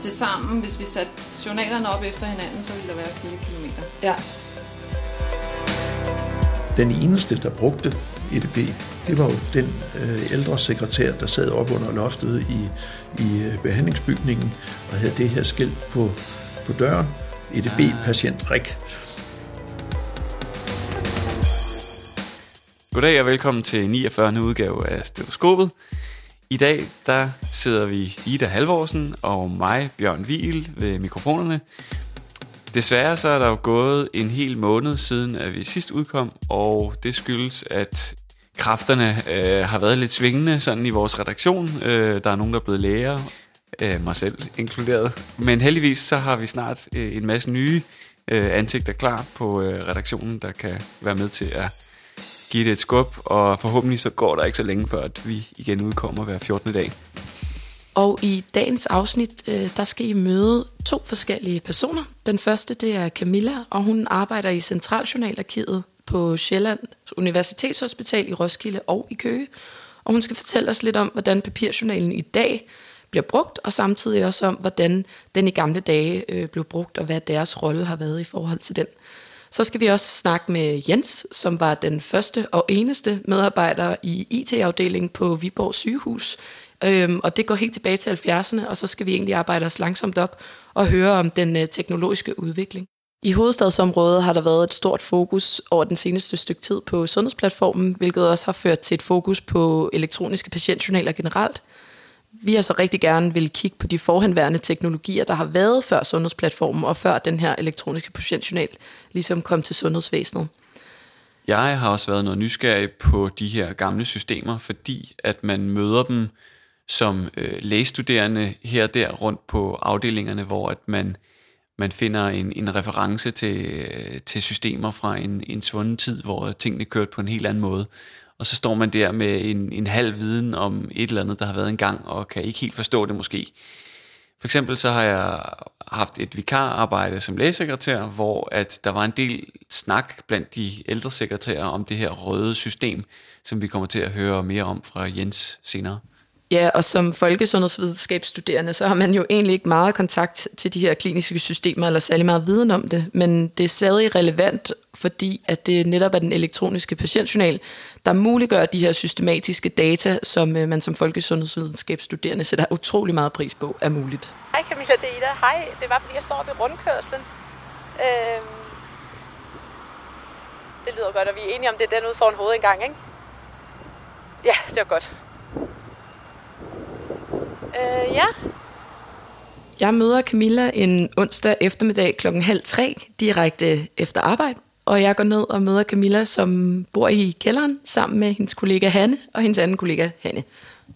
til sammen, hvis vi satte journalerne op efter hinanden, så ville der være 4 km. Ja. Den eneste, der brugte EDB, det var jo den øh, ældre sekretær, der sad op under loftet i, i øh, behandlingsbygningen og havde det her skilt på, på døren. EDB-patient RIK. Goddag og velkommen til 49. udgave af Stetoskopet. I dag der sidder vi Ida Halvorsen og mig, Bjørn Wiel, ved mikrofonerne. Desværre så er der jo gået en hel måned siden, at vi sidst udkom, og det skyldes, at kræfterne øh, har været lidt svingende sådan i vores redaktion. Øh, der er nogen, der er blevet læger, øh, mig selv inkluderet. Men heldigvis så har vi snart øh, en masse nye øh, ansigter klar på øh, redaktionen, der kan være med til at give det et skub, og forhåbentlig så går der ikke så længe før, at vi igen udkommer hver 14. dag. Og i dagens afsnit, øh, der skal I møde to forskellige personer. Den første, det er Camilla, og hun arbejder i Centraljournalarkivet på Sjælland Universitetshospital i Roskilde og i Køge. Og hun skal fortælle os lidt om, hvordan papirjournalen i dag bliver brugt, og samtidig også om, hvordan den i gamle dage øh, blev brugt, og hvad deres rolle har været i forhold til den. Så skal vi også snakke med Jens, som var den første og eneste medarbejder i IT-afdelingen på Viborg sygehus. Øhm, og det går helt tilbage til 70'erne, og så skal vi egentlig arbejde os langsomt op og høre om den øh, teknologiske udvikling. I hovedstadsområdet har der været et stort fokus over den seneste stykke tid på sundhedsplatformen, hvilket også har ført til et fokus på elektroniske patientjournaler generelt. Vi har så rigtig gerne vil kigge på de forhenværende teknologier, der har været før sundhedsplatformen og før den her elektroniske patientjournal ligesom kom til sundhedsvæsenet. Jeg har også været noget nysgerrig på de her gamle systemer, fordi at man møder dem som øh, lægestuderende her og der rundt på afdelingerne, hvor at man, man finder en, en reference til, til systemer fra en, en svunden tid, hvor tingene kørte på en helt anden måde. Og så står man der med en, en halv viden om et eller andet, der har været en gang, og kan ikke helt forstå det måske. For eksempel så har jeg haft et vikararbejde som lægesekretær, hvor at der var en del snak blandt de ældre sekretærer om det her røde system, som vi kommer til at høre mere om fra Jens senere. Ja, og som folkesundhedsvidenskabsstuderende, så har man jo egentlig ikke meget kontakt til de her kliniske systemer, eller særlig meget viden om det, men det er stadig relevant, fordi at det netop er den elektroniske patientjournal, der muliggør de her systematiske data, som øh, man som folkesundhedsvidenskabsstuderende sætter utrolig meget pris på, er muligt. Hej Camilla, det er Ida. Hej, det var fordi jeg står ved rundkørslen. Øhm, det lyder godt, og vi er enige om, det er den ude foran hovedindgang, ikke? Ja, det var godt. Øh, ja. Jeg møder Camilla en onsdag eftermiddag klokken halv tre, direkte efter arbejde. Og jeg går ned og møder Camilla, som bor i kælderen, sammen med hendes kollega Hanne og hendes anden kollega Hanne.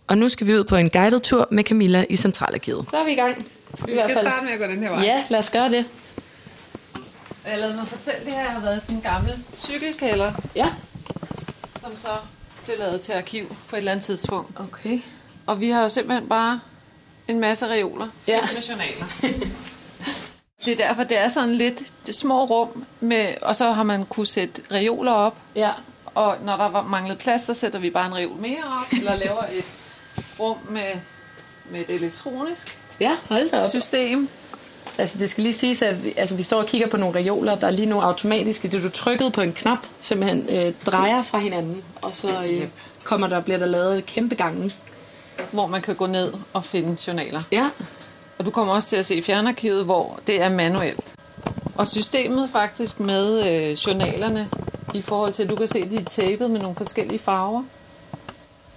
Og nu skal vi ud på en guided tur med Camilla i Centralarkivet. Så er vi i gang. Vi kan starte med at gå den her vej. Ja, lad os gøre det. Jeg lavede mig fortælle, det her har været sådan en gammel cykelkælder, Ja. som så blev lavet til arkiv på et eller andet tidspunkt. Okay. Og vi har jo simpelthen bare en masse reoler Ja. journaler. det er derfor, det er sådan lidt det små rum, med, og så har man kunne sætte reoler op, Ja. og når der var manglet plads, så sætter vi bare en reol mere op, eller laver et rum med, med et elektronisk Ja, hold da op. system. Altså det skal lige siges, at vi, altså, vi står og kigger på nogle reoler, der er lige nu automatisk, det du trykket på en knap, simpelthen øh, drejer fra hinanden, og så øh, kommer der, bliver der lavet kæmpe gange. Hvor man kan gå ned og finde journaler. Ja. Og du kommer også til at se fjernarkivet, hvor det er manuelt. Og systemet faktisk med øh, journalerne, i forhold til, at du kan se, at de er tapet med nogle forskellige farver.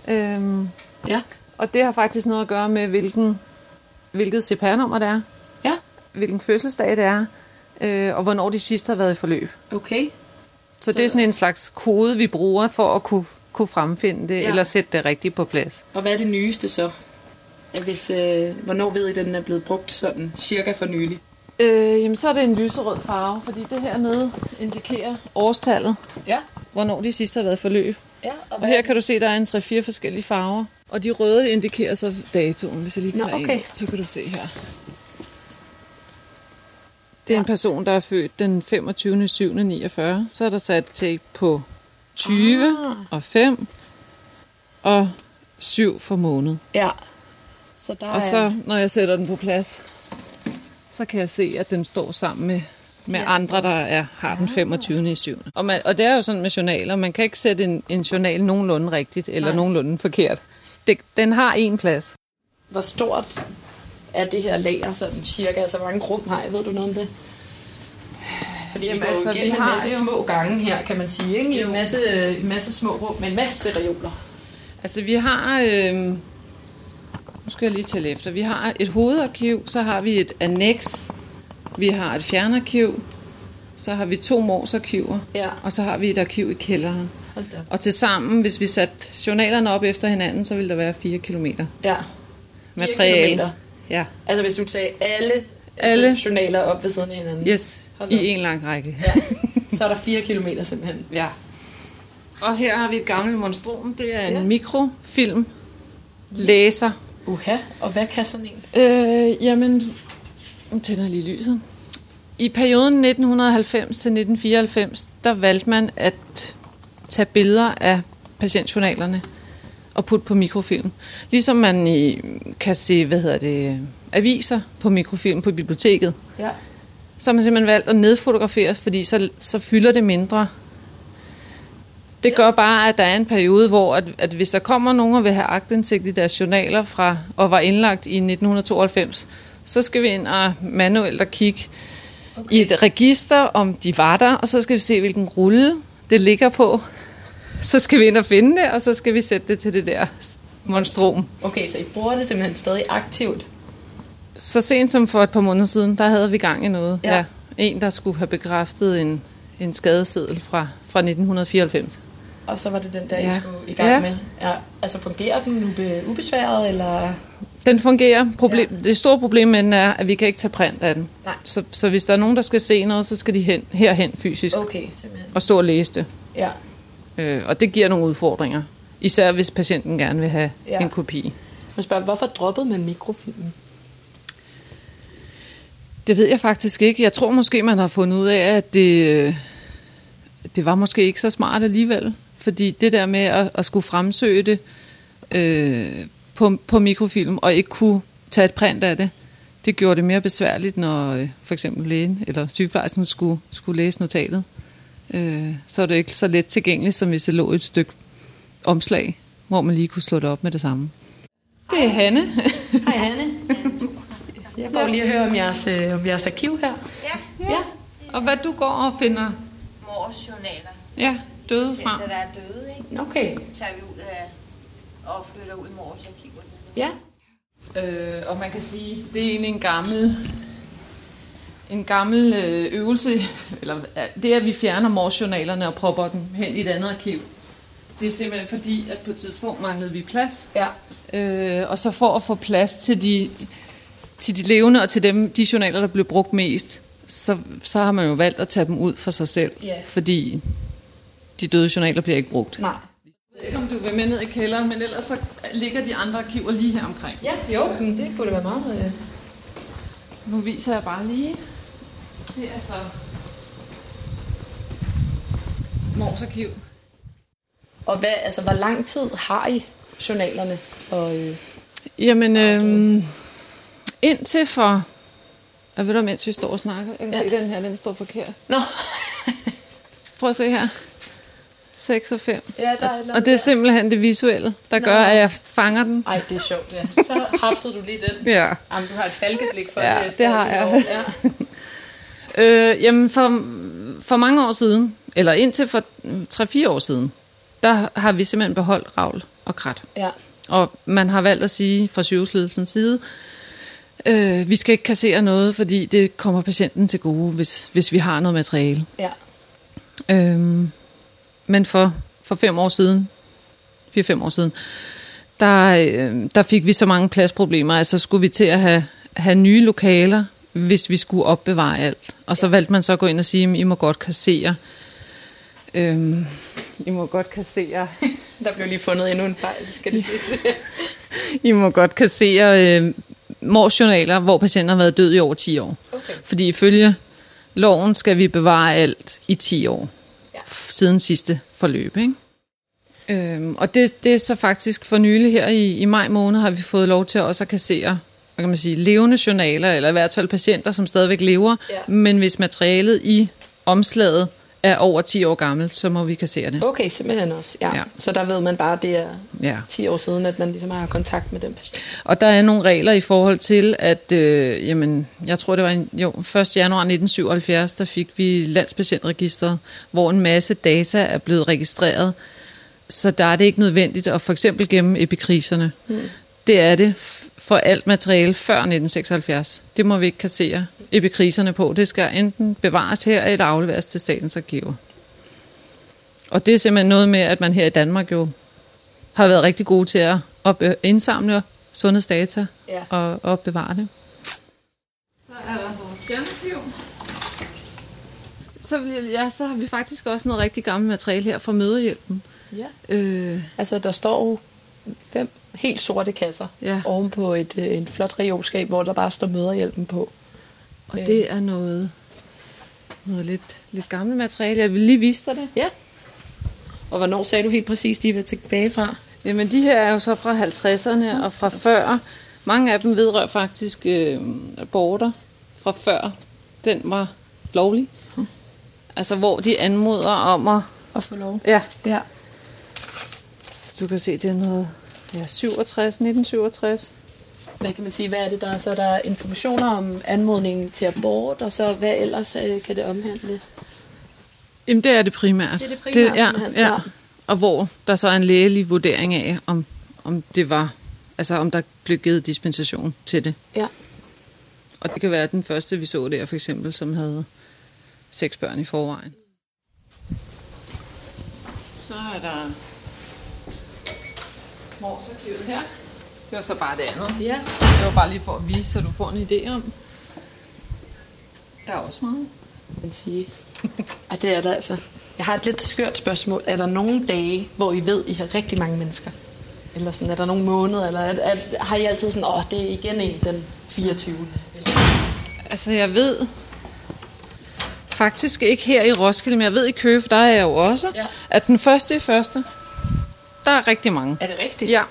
Øhm, Ja. og det har faktisk noget at gøre med, hvilken, hvilket CPR-nummer det er, Ja. hvilken fødselsdag det er, øh, og hvornår de sidst har været i forløb. Okay. Så, så det er sådan en slags kode, vi bruger for at kunne, kunne fremfinde det, Ja. ja. eller sætte det rigtigt på plads. Og hvad er det nyeste så? Hvis, øh, hvornår ved I, at den er blevet brugt sådan cirka for nylig? Øh, jamen, så er det en lyserød farve, fordi det her nede indikerer årstallet, Ja. hvornår de sidst har været forløb. ja Og her kan du se, at der er en 3-4 forskellige farver. Og de røde indikerer så datoen, hvis jeg lige Nå, tager okay. en. Så kan du se her. Det er en person, der er født den 25. 7. 49. Så er der sat tape på 20 Ah. og 5 og 7 for måned. Ja. Så der Og så, når jeg sætter den på plads, så kan jeg se, at den står sammen med, med andre, der er, har den 25. i 7. Og, man, og det er jo sådan med journaler, man kan ikke sætte en, en journal nogenlunde rigtigt, eller Nej. nogenlunde forkert. Det, den har en plads. Hvor stort er det her lager sådan cirka? Altså, hvor mange rum har jeg? Ved du noget om det? Fordi Jamen, vi går altså, igennem vi en har masse jo- små gange her, kan man sige. Ikke? En masse, en masse små rum med en masse reoler. Altså vi har, øh, nu skal jeg lige tælle efter, vi har et hovedarkiv, så har vi et annex, vi har et fjernarkiv, så har vi to morsarkiver, Ja. og så har vi et arkiv i kælderen. Hold da. op. Og til sammen, hvis vi satte journalerne op efter hinanden, så ville der være 4 kilometer Ja. materiale. kilometer. Ja, Altså hvis du tager alle, Alle. Altså, journaler op ved siden af hinanden. yes, Hold i en lang række. Ja. Så er der 4 kilometer simpelthen. Ja. Og her har vi et gammelt monstrum, det er en Ja. mikrofilm læser. Uha, og hvad kan sådan en? Øh, jamen, nu tænder lige lyset. I perioden 1990 til 1994, der valgte man at tage billeder af patientjournalerne og putte på mikrofilm. Ligesom man i, kan se, hvad hedder det, aviser på mikrofilm på biblioteket. Ja. Så har man simpelthen valgt at nedfotografere, fordi så, så fylder det mindre. Det gør bare, at der er en periode, hvor at, at hvis der kommer nogen og vil have agtindsigt i deres journaler fra og var indlagt i 1992, så skal vi ind og manuelt og kigge okay. i et register, om de var der, og så skal vi se, hvilken rulle det ligger på. Så skal vi ind og finde det, og så skal vi sætte det til det der monstrum. Okay, så I bruger det simpelthen stadig aktivt. Så sent som for et par måneder siden, der havde vi gang i noget. Ja. Ja. En, der skulle have bekræftet en, en skadeseddel fra, fra 1994. Og så var det den der, I Ja. skulle i gang Ja. med. Ja, altså fungerer den ube, ubesværet, eller? Den fungerer. Problem, ja. Det store problem med den er, at vi kan ikke tage print af den. Nej. Så, så hvis der er nogen, der skal se noget, så skal de hen, herhen fysisk Okay, simpelthen. og stå og læse det. Ja. Øh, og det giver nogle udfordringer. Især hvis patienten gerne vil have ja. en kopi. Jeg spørger, hvorfor droppede man mikrofilmen? Det ved jeg faktisk ikke. Jeg tror måske, man har fundet ud af, at det, øh, det var måske ikke så smart alligevel. Fordi det der med at, at skulle fremsøge det øh, på, på mikrofilm, og ikke kunne tage et print af det, det gjorde det mere besværligt, når øh, for eksempel lægen eller sygeplejersken skulle, skulle læse notatet. Øh, så er det ikke så let tilgængeligt, som hvis det lå et stykke omslag, hvor man lige kunne slå det op med det samme. Det er Hanne. Hej Hanne. Jeg går lige og hører om jeres, øh, om jeres arkiv her. Ja, Ja. og hvad du går og finder mors journaler. ja, døde fra. Patienter, der er døde, ikke? Okay. tager vi ud af og flytter ud i mors arkiverne. Ja. Øh, og man kan sige, det er egentlig en gammel, en gammel øh, øvelse, eller det er, at vi fjerner morsjournalerne og propper dem hen i et andet arkiv. Det er simpelthen fordi, at på et tidspunkt manglede vi plads. Ja. Øh, og så for at få plads til de, til de levende og til dem, de journaler, der blev brugt mest, så, så har man jo valgt at tage dem ud for sig selv. Ja. Fordi de døde journaler bliver ikke brugt. Nej. Jeg ved ikke, om du vil med ned i kælderen, men ellers så ligger de andre arkiver lige her omkring. Ja, jo, men det kunne da være meget... Øh. Nu viser jeg bare lige. Det er så Mors arkiv. Og hvad, altså, hvor lang tid har I journalerne? For, øh... Jamen, øhm, indtil for... Jeg ved du, mens vi står og snakker. Jeg kan Ja. se, den her, den står forkert. Nå. Prøv at se her. 6 og 5. Ja, der er Og det er simpelthen det visuelle, der gør, at jeg fanger den. Ej, det er sjovt, ja. Så hapsede du lige den. Ja. Jamen, du har et falkeblik for Ja, det. det har jeg. år. Ja. Øh, jamen, for, for mange år siden, eller indtil for 3-4 år siden, der har vi simpelthen beholdt ravl og krat. ja. Og man har valgt at sige fra sygehusledelsens side, øh, vi skal ikke kassere noget, fordi det kommer patienten til gode, hvis, hvis vi har noget materiale. ja. Øhm, men for, for fem år siden, 4-5 år siden, der, øh, der fik vi så mange pladsproblemer, altså skulle vi til at have, have nye lokaler, hvis vi skulle opbevare alt. Og så valgte man så at gå ind og sige, at I må godt kassere. Øhm, I må godt kassere Der blev lige fundet endnu en fejl, skal det sige. I må godt kassere øh, morsjournaler, hvor patienten har været død i over 10 år. Okay. Fordi ifølge loven skal vi bevare alt i 10 år. Ja. Siden sidste forløb. Ikke? Øhm, og det, det er så faktisk for nylig her i, i maj måned, har vi fået lov til også at kassere hvad kan man sige, levende journaler, eller i hvert fald patienter, som stadigvæk lever, Ja. men hvis materialet i omslaget er over 10 år gammelt, så må vi kassere det. Okay, simpelthen også. Ja. Ja. Så der ved man bare, at det er Ja. 10 år siden, at man ligesom har kontakt med den patient. Og der er nogle regler i forhold til, at øh, jamen, jeg tror, det var en, jo, 1. januar 1977, der fik vi landspatientregistret, hvor en masse data er blevet registreret. Så der er det ikke nødvendigt at for eksempel gemme epikriserne. Mm. Det er det for alt materiale før 1976. Det må vi ikke kassere epikriserne på. Det skal enten bevares her eller afleveres til statens arkiver. Og det er simpelthen noget med, at man her i Danmark jo har været rigtig gode til at op, øh, indsamle sundhedsdata Ja. og, og bevare det. Så er der vores fjernarkiv. Så, vil jeg, ja, så har vi faktisk også noget rigtig gammelt materiale her fra Møderhjælpen. Ja. Øh, Altså, der står jo fem helt sorte kasser Ja. oven på et, øh, en flot reolskab, hvor der bare står møderhjælpen på. og det er noget, noget lidt, lidt gammelt materiale. Jeg vil lige vise dig det. Ja. Og hvornår sagde du helt præcis, de var tilbage fra? Jamen, de her er jo så fra 50'erne og fra før. Mange af dem vedrører faktisk øh, aborter fra før den var lovlig. Altså, hvor de anmoder om at... At få lov. Ja, Ja. så du kan se, det er noget... Ja, 67, 1967. Hvad kan man sige, hvad er det der? Så er der informationer om anmodningen til abort, og så hvad ellers øh, kan det omhandle? Jamen, det er det primært. Det er det primært, ja, simpelthen, ja. ja. Og hvor der så er en lægelig vurdering af, om, om det var... Altså, om der blev givet dispensation til det. Ja. Og det kan være den første, vi så der, for eksempel, som havde seks børn i forvejen. Så er der morsarkivet her. Det var så bare det andet. Ja. Det var bare lige for at vise, så du får en idé om. Der er også meget. man sige. Ej, det er der altså. Jeg har et lidt skørt spørgsmål. Er der nogle dage, hvor I ved, I har rigtig mange mennesker? Eller sådan, er der nogle måneder? Eller er, er, har I altid sådan, åh, det er igen en den 24. Altså, jeg ved faktisk ikke her i Roskilde, men jeg ved i Køge, for der er jeg jo også, Ja. at den første i første, der er rigtig mange. Er det rigtigt? Ja,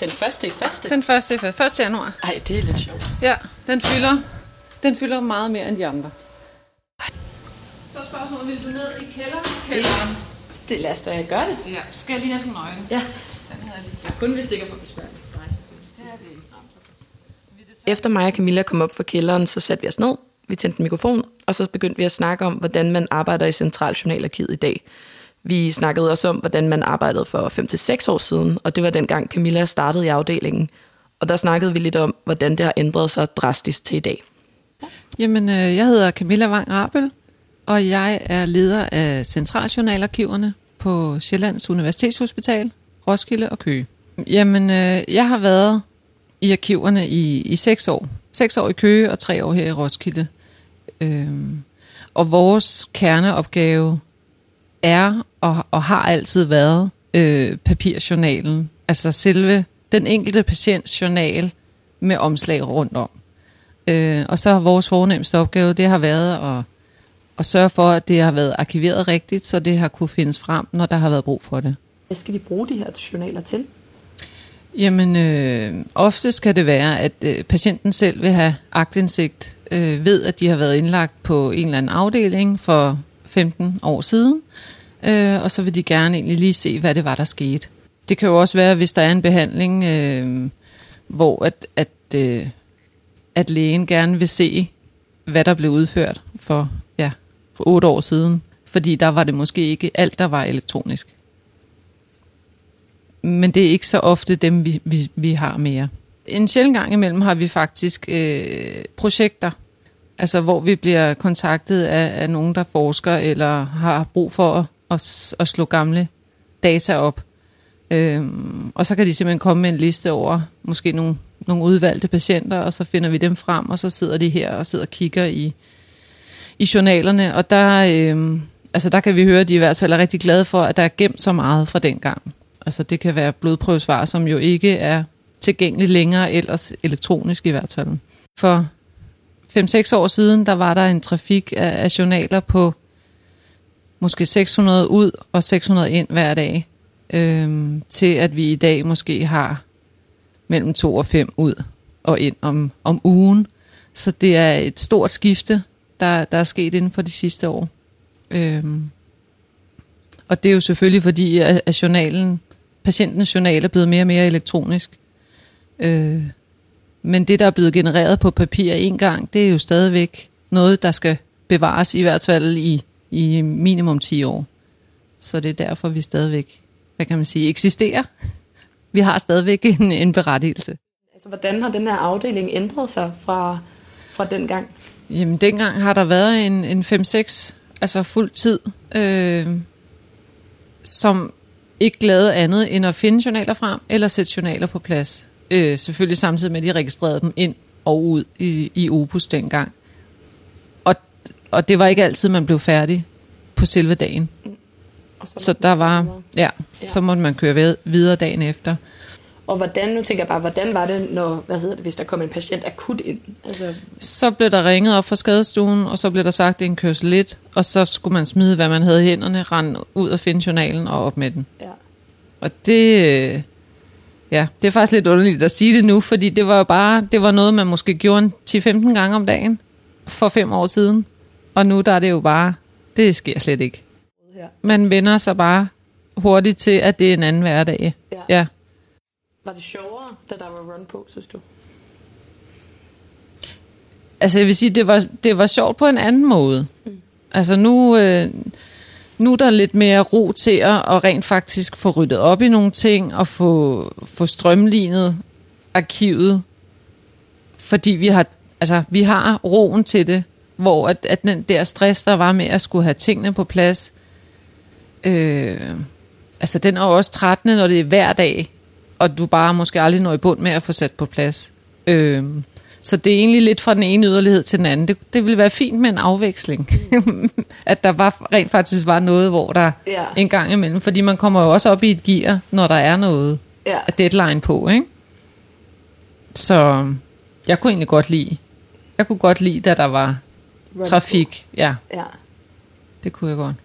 Den første i første? den første i første, 1. januar. Ej, det er lidt sjovt. Ja, den fylder, den fylder meget mere end de andre. Så spørgsmålet, vil du ned i kælderen? kælderen? Det lad os da gøre det. Ja, skal jeg lige have den nøgle? Ja. Den havde jeg lige ja. Kun hvis det ikke er for besværligt for dig, selvfølgelig. Det er ikke. Efter mig og Camilla kom op fra kælderen, så satte vi os ned, vi tændte en mikrofon, og så begyndte vi at snakke om, hvordan man arbejder i Centraljournalarkivet i dag. Vi snakkede også om, hvordan man arbejdede for 5-6 år siden, og det var dengang Camilla startede i afdelingen. Og der snakkede vi lidt om, hvordan det har ændret sig drastisk til i dag. Jamen, øh, jeg hedder Camilla Wang Rabel, og jeg er leder af Centraljournalarkiverne på Sjællands Universitetshospital, Roskilde og Køge. Jamen, øh, jeg har været i arkiverne i, i seks år. Seks år i Køge og tre år her i Roskilde. Øhm, og vores kerneopgave er og, og har altid været øh, papirjournalen. Altså selve den enkelte patients journal med omslag rundt om. Øh, og så har vores fornemmeste opgave, det har været at, at sørge for, at det har været arkiveret rigtigt, så det har kunne findes frem, når der har været brug for det. Hvad skal de bruge de her journaler til? Jamen, øh, ofte skal det være, at øh, patienten selv vil have agtindsigt, øh, ved, at de har været indlagt på en eller anden afdeling for 15 år siden, øh, øh, og så vil de gerne egentlig lige se, hvad det var, der skete. Det kan jo også være, hvis der er en behandling, øh, hvor at, at, øh, at lægen gerne vil se, hvad der blev udført for, ja, for otte år siden, fordi der var det måske ikke alt, der var elektronisk men det er ikke så ofte dem, vi, vi, vi har mere. En sjældent gang imellem har vi faktisk øh, projekter, altså hvor vi bliver kontaktet af, af nogen, der forsker eller har brug for at, at, slå gamle data op. Øhm, og så kan de simpelthen komme med en liste over måske nogle, nogle udvalgte patienter, og så finder vi dem frem, og så sidder de her og sidder og kigger i, i journalerne. Og der, øhm, altså der kan vi høre, at de i hvert fald er rigtig glade for, at der er gemt så meget fra dengang. Altså det kan være blodprøvesvar, som jo ikke er tilgængeligt længere, ellers elektronisk i hvert fald. For 5-6 år siden, der var der en trafik af, af journaler på måske 600 ud og 600 ind hver dag. øhm, til at vi i dag måske har mellem 2 og 5 ud og ind om, om ugen. Så det er et stort skifte, der, der er sket inden for de sidste år. Øhm, og det er jo selvfølgelig fordi, at, at journalen, patientens journal er blevet mere og mere elektronisk. Øh, men det, der er blevet genereret på papir en gang, det er jo stadigvæk noget, der skal bevares i hvert fald i, i minimum 10 år. Så det er derfor, vi stadigvæk, hvad kan man sige, eksisterer. Vi har stadigvæk en, en berettigelse. Altså, hvordan har den her afdeling ændret sig fra, fra den gang? Jamen, dengang har der været en, en 5-6, altså fuld tid, øh, som ikke lavede andet end at finde journaler frem, eller sætte journaler på plads. Øh, selvfølgelig samtidig med, at de registrerede dem ind og ud i, i Opus dengang. Og, det var ikke altid, man blev færdig på selve dagen. Og Så der var, ja, så måtte man køre videre dagen efter. Og hvordan, nu tænker jeg bare, hvordan var det, når, hvad hedder det, hvis der kom en patient akut ind? Altså, Så blev der ringet op fra skadestuen, og så blev der sagt, at det er en kørsel lidt, og så skulle man smide, hvad man havde i hænderne, rende ud og finde journalen og op med den. ja. Og det, øh, ja, det er faktisk lidt underligt at sige det nu, fordi det var jo bare, det var noget, man måske gjorde 10-15 gange om dagen for fem år siden. Og nu der er det jo bare, det sker slet ikke. Ja. Man vender sig bare hurtigt til, at det er en anden hverdag. Ja. ja. Var det sjovere, da der var run på, synes du? Altså jeg vil sige, det var, det var sjovt på en anden måde. Mm. Altså nu, øh, nu er der lidt mere ro til at og rent faktisk få ryddet op i nogle ting, og få, få strømlignet arkivet, fordi vi har, altså, vi har roen til det, hvor at, at den der stress, der var med at skulle have tingene på plads, øh, altså den er også trættende, når det er hver dag, og du bare måske aldrig når i bund med at få sat på plads. Øh, så det er egentlig lidt fra den ene yderlighed til den anden. Det, det ville være fint med en afveksling. at der var, rent faktisk var noget, hvor der Ja. en gang imellem, fordi man kommer jo også op i et gear, når der er noget Ja. af deadline på, ikke? Så jeg kunne egentlig godt lide, jeg kunne godt lide, da der var Run trafik. Ja, på. Ja. det kunne jeg godt.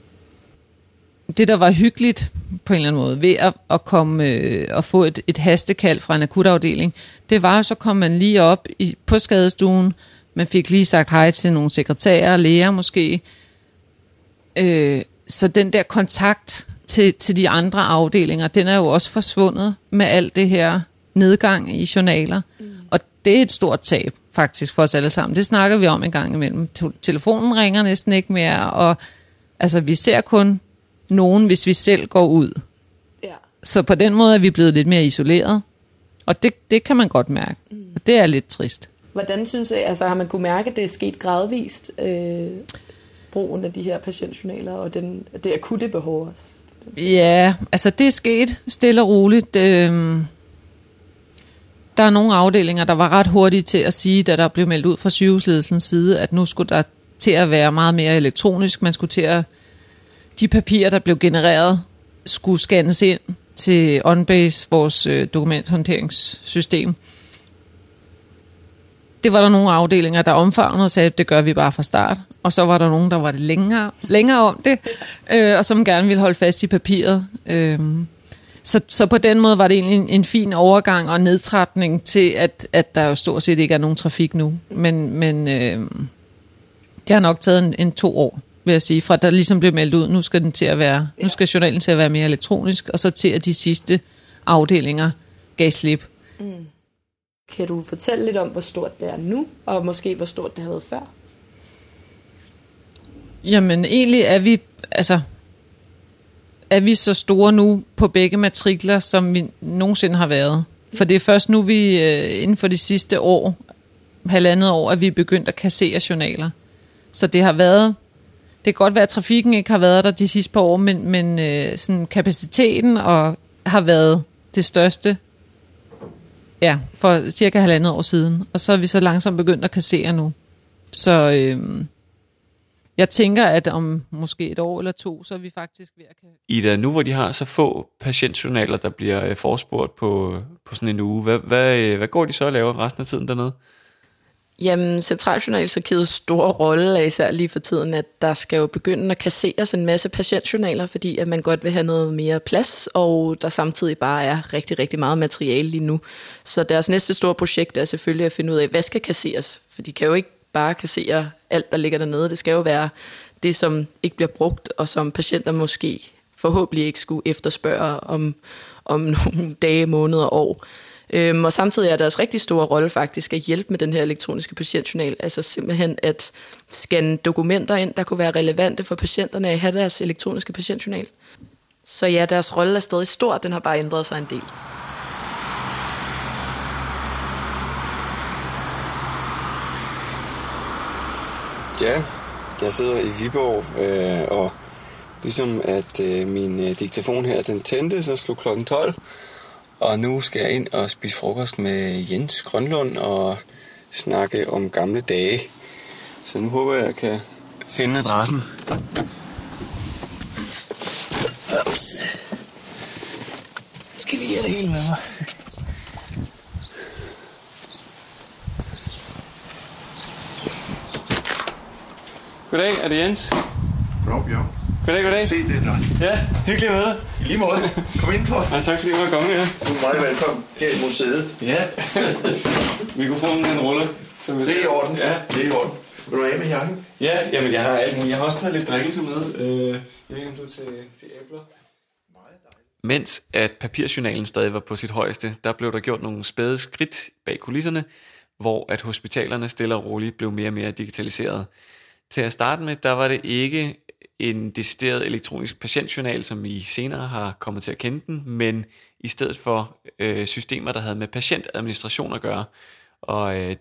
Det, der var hyggeligt på en eller anden måde ved at, at komme øh, og få et, et hastekald fra en akutafdeling, det var jo, så kom man lige op i, på skadestuen, man fik lige sagt hej til nogle sekretærer, læger måske. Øh, så den der kontakt til, til de andre afdelinger, den er jo også forsvundet med alt det her nedgang i journaler. Mm. Og det er et stort tab faktisk for os alle sammen. Det snakker vi om en gang imellem. Te- Telefonen ringer næsten ikke mere, og altså, vi ser kun nogen, hvis vi selv går ud. ja. Så på den måde er vi blevet lidt mere isoleret. Og det, det kan man godt mærke. Mm. Og det er lidt trist. Hvordan synes jeg, altså har man kunne mærke, at det er sket gradvist, øh, brugen af de her patientjournaler, og den, det akutte behov også? Ja, altså det er sket stille og roligt. Øhm, der er nogle afdelinger, der var ret hurtige til at sige, da der blev meldt ud fra sygehusledelsens side, at nu skulle der til at være meget mere elektronisk. Man skulle til at, de papirer, der blev genereret, skulle scannes ind til OnBase, vores øh, dokumenthåndteringssystem. Det var der nogle afdelinger, der omfavnede og sagde, at det gør vi bare fra start. Og så var der nogen, der var længere, længere om det, øh, og som gerne ville holde fast i papiret. Øh, så, så på den måde var det egentlig en, en fin overgang og nedtrapning til, at, at der jo stort set ikke er nogen trafik nu. Men, men øh, det har nok taget en, en to år, vil jeg sige, fra der ligesom blev meldt ud, nu skal den til at være, nu skal journalen til at være mere elektronisk, og så til at de sidste afdelinger gav slip. Kan du fortælle lidt om, hvor stort det er nu, og måske hvor stort det har været før? Jamen egentlig er vi, altså, er vi så store nu på begge matrikler, som vi nogensinde har været. For det er først nu, vi øh, inden for de sidste år, halvandet år, at vi er begyndt at kassere journaler. Så det har været, det kan godt være, at trafikken ikke har været der de sidste par år, men, men øh, sådan kapaciteten og har været det største ja, for cirka halvandet år siden. Og så er vi så langsomt begyndt at kassere nu. Så øh, jeg tænker, at om måske et år eller to, så er vi faktisk ved at kan... Ida, nu hvor de har så få patientjournaler, der bliver øh, forespurgt på, på sådan en uge, hvad, hvad, øh, hvad går de så og laver resten af tiden dernede? Jamen, Centraljournalsarkivets store rolle er især lige for tiden, at der skal jo begynde at kasseres en masse patientjournaler, fordi at man godt vil have noget mere plads, og der samtidig bare er rigtig, rigtig meget materiale lige nu. Så deres næste store projekt er selvfølgelig at finde ud af, hvad skal kasseres? For de kan jo ikke bare kassere alt, der ligger dernede. Det skal jo være det, som ikke bliver brugt, og som patienter måske forhåbentlig ikke skulle efterspørge om, om nogle dage, måneder, år. Øhm, og samtidig er deres rigtig store rolle faktisk at hjælpe med den her elektroniske patientjournal. Altså simpelthen at scanne dokumenter ind, der kunne være relevante for patienterne at have deres elektroniske patientjournal. Så ja, deres rolle er stadig stor, den har bare ændret sig en del. Ja, jeg sidder i Viborg, øh, og ligesom at øh, min øh, diktafon her, den tændte, så slog klokken 12. Og nu skal jeg ind og spise frokost med Jens Grønlund og snakke om gamle dage. Så nu håber jeg, at jeg kan finde adressen. Ups. Jeg skal lige have det hele med mig. Goddag, er det Jens? Goddag, Bjørn. Goddag, goddag. Se, det er dig. Ja, hyggelig møde. I lige måde. Kom ind på. Ja, tak fordi du var kommet her. Du er meget velkommen her i museet. Ja. Mikrofonen den ruller. Så vi Det er i orden. Ja. Det er i orden. Vil du have med jakken? Ja, jamen jeg har alt muligt. Jeg har også taget lidt drikkelse med. Øh, jeg ved ikke, om du er til, til æbler? Mens at papirjournalen stadig var på sit højeste, der blev der gjort nogle spæde skridt bag kulisserne, hvor at hospitalerne stille og roligt blev mere og mere digitaliseret. Til at starte med, der var det ikke en decideret elektronisk patientjournal, som I senere har kommet til at kende den, men i stedet for øh, systemer, der havde med patientadministration at gøre. Og øh,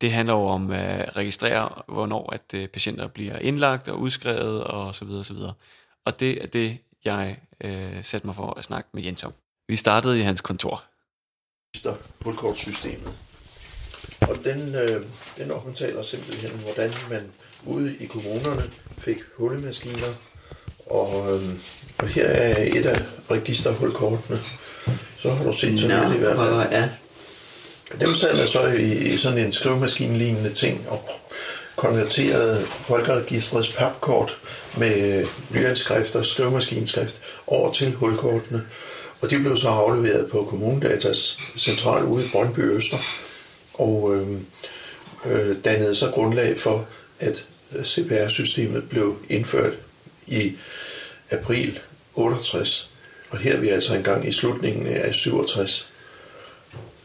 det handler jo om at registrere, hvornår at øh, patienter bliver indlagt og udskrevet og så videre, så videre. Og det er det, jeg øh, satte mig for at snakke med Jens om. Vi startede i hans kontor. Register hulkortsystemet. Og den, øh, den omtaler simpelthen, hvordan man ude i kommunerne fik hullemaskiner. Og, øh, og her er et af registerhulkortene. Så har du set sådan noget i hvert fald. ja. Dem sad man så i, i sådan en skrivemaskine-lignende ting og konverterede folkeregistrets papkort med blyantskrift og skrivemaskinskrift over til hulkortene. Og de blev så afleveret på Kommunedatas central ude i Brøndby Øster og øh, øh, dannede så grundlag for, at CPR-systemet blev indført i april 68. Og her er vi altså engang i slutningen af 67.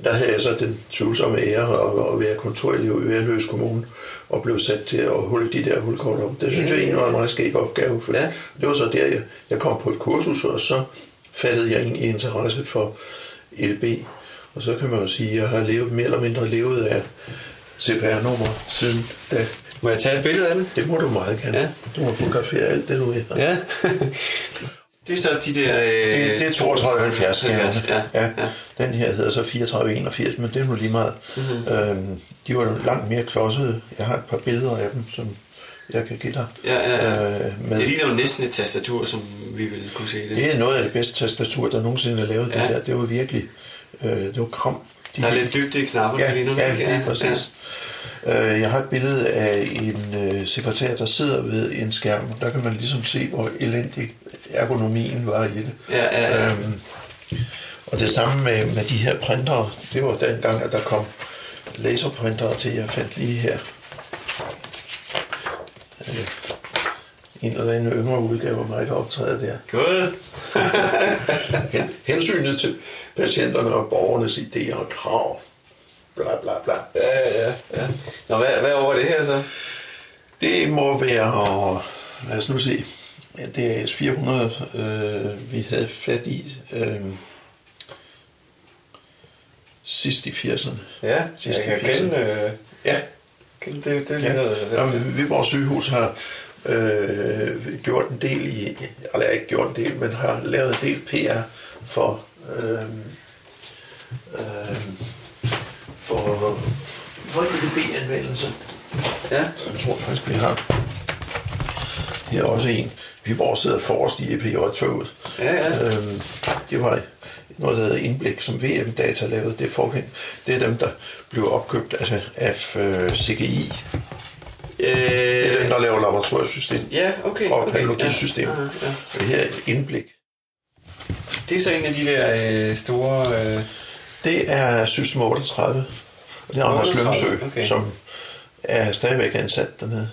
Der havde jeg så den tvivlsomme ære at, være kontorelev i Værløs Kommune og blev sat til at holde de der hulkort op. Det synes jeg egentlig var en meget skæg opgave, for Ja. det var så der, jeg, jeg kom på et kursus, og så fattede jeg egentlig interesse for EDB. Og så kan man jo sige, at jeg har levet, mere eller mindre levet af CPR-nummer siden da. Må jeg tage et billede af det? Det må du meget gerne. Ja. Du må fotografere alt det, du vil. Ja. det er så de der... Øh, Det, det er 32 70 70, ja, ja. ja. Den her hedder så 34 81, men det er nu lige meget. Mhm. Mm-hmm. Øhm, de var langt mere klodsede. Jeg har et par billeder af dem, som jeg kan give dig. Ja, ja, ja. Øh, med. Det ligner jo næsten et tastatur, som vi ville kunne se det. det er noget af det bedste tastatur, der nogensinde er lavet. Ja. Det, der. det var virkelig... Øh, det var kram. De Der er lidt dybde i knapperne. Ja, ligner ja, lige præcis. Ja. Jeg har et billede af en øh, sekretær, der sidder ved en skærm. Der kan man ligesom se, hvor elendig ergonomien var i det. Ja, ja, ja. Øhm, og det samme med, med de her printere. Det var dengang, at der kom laserprintere til. Jeg fandt lige her. Øh, en eller anden yngre udgave af mig, der optræder der. Hen, hensynet til patienterne og borgernes idéer og krav. Bla bla bla. Ja, ja, ja. Nå, hvad, hvad over det her så? Det må være, lad os nu se, ja, det er S400, øh, vi havde fat i øh, sidst i 80'erne. Ja, Sidste jeg kan 80'erne. kende, øh, Ja, kende det, det ja. sig selv. Jamen, Viborg sygehus har øh, gjort en del i, eller ikke gjort en del, men har lavet en del PR for, øh, øh, for, for EDB-anvendelse. Ja. Jeg tror faktisk, vi har her er også en. Viborg sidder forrest i EPJ-toget. Ja, ja. Øhm, det var noget, der hedder Indblik, som VM-data lavede. Det forgæng. det er dem, der blev opkøbt altså, af øh, CGI. Øh, Det er dem, der laver laboratoriesystem Ja, okay. og okay. patologisystem. Ja, ja, ja. Og det her er et indblik. Det er så en af de der øh, store... Øh, Det er System 38, og det er Anders 38, Lønsø, okay. som er stadigvæk ansat dernede.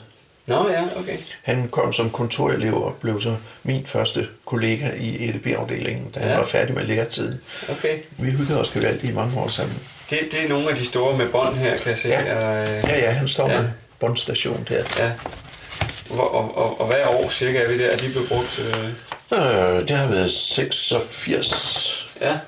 Nå ja, okay. Han kom som kontorelev og blev så min første kollega i EDB-afdelingen, da han Ja. var færdig med læretiden. okay. Vi hyggede os gevaldigt i mange år sammen. Det, det er nogle af de store med bånd her, kan jeg se. Ja. Og, øh, Ja, ja, han står Ja. med båndstation der. ja. Hvor, og, og, og hvad år cirka er vi der? Er de blevet brugt? Øh, Øh, det har været 86. ja.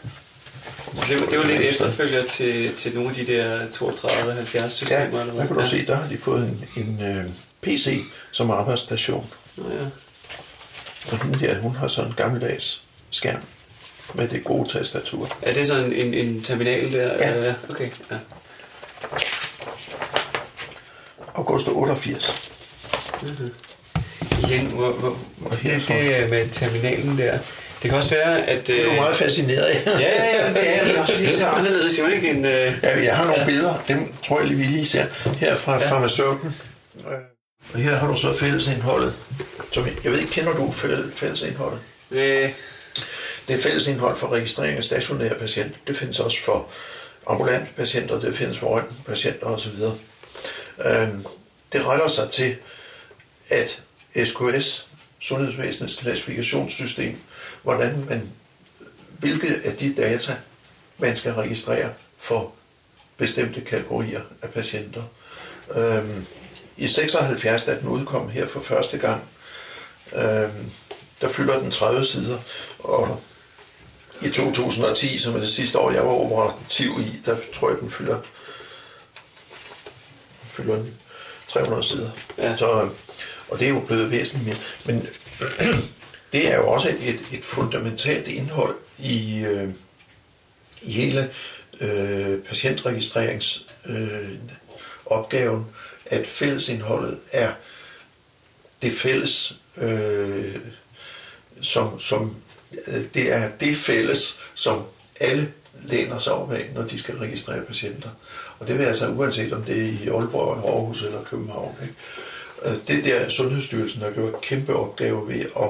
Så det, var- det var lidt efterfølger til, til nogle af de der 32-70 systemer, Ja, eller der hvad? kan du ja. se, der har de fået en, en øh, PC som arbejdsstation. Ja. Og hende der, hun har sådan en gammeldags skærm med det gode tastatur. Er det sådan en, en terminal der? Ja. Eller? Okay, ja. August 88. Igen, hvor, hvor, her det, det med terminalen der. Det kan også være, at... Det er du meget fascineret af. Ja, ja, ja, det er det også lidt så anderledes jo, ikke? End, øh, Ja, jeg har nogle billeder, dem tror jeg lige, vi lige ser. Her fra ja. farmaceuten. Øh, Og her har du så fællesindholdet. Som, jeg ved ikke, kender du fæll- fællesindholdet? øh, Det er fællesindhold for registrering af stationære patienter. Det findes også for ambulante patienter, det findes for patienter osv. Øhm, det retter sig til, at SKS, Sundhedsvæsenets klassifikationssystem, hvordan man, hvilke af de data, man skal registrere for bestemte kategorier af patienter. Øhm, I 76, da den udkom her for første gang, øhm, der fylder den 30 sider, og i 2010, som er det sidste år, jeg var operativ i, der tror jeg, den fylder, fylder den 300 sider. Ja. Så, og det er jo blevet væsentligt mere. Men det er jo også et, et fundamentalt indhold i, øh, i hele øh, patientregistreringsopgaven, øh, opgaven, at fællesindholdet er det fælles, øh, som, som øh, det er det fælles, som alle læner sig op af, når de skal registrere patienter. Og det vil altså uanset om det er i Aalborg, Aarhus eller København. Ikke? Øh, Det der Sundhedsstyrelsen har gjort kæmpe opgave ved at,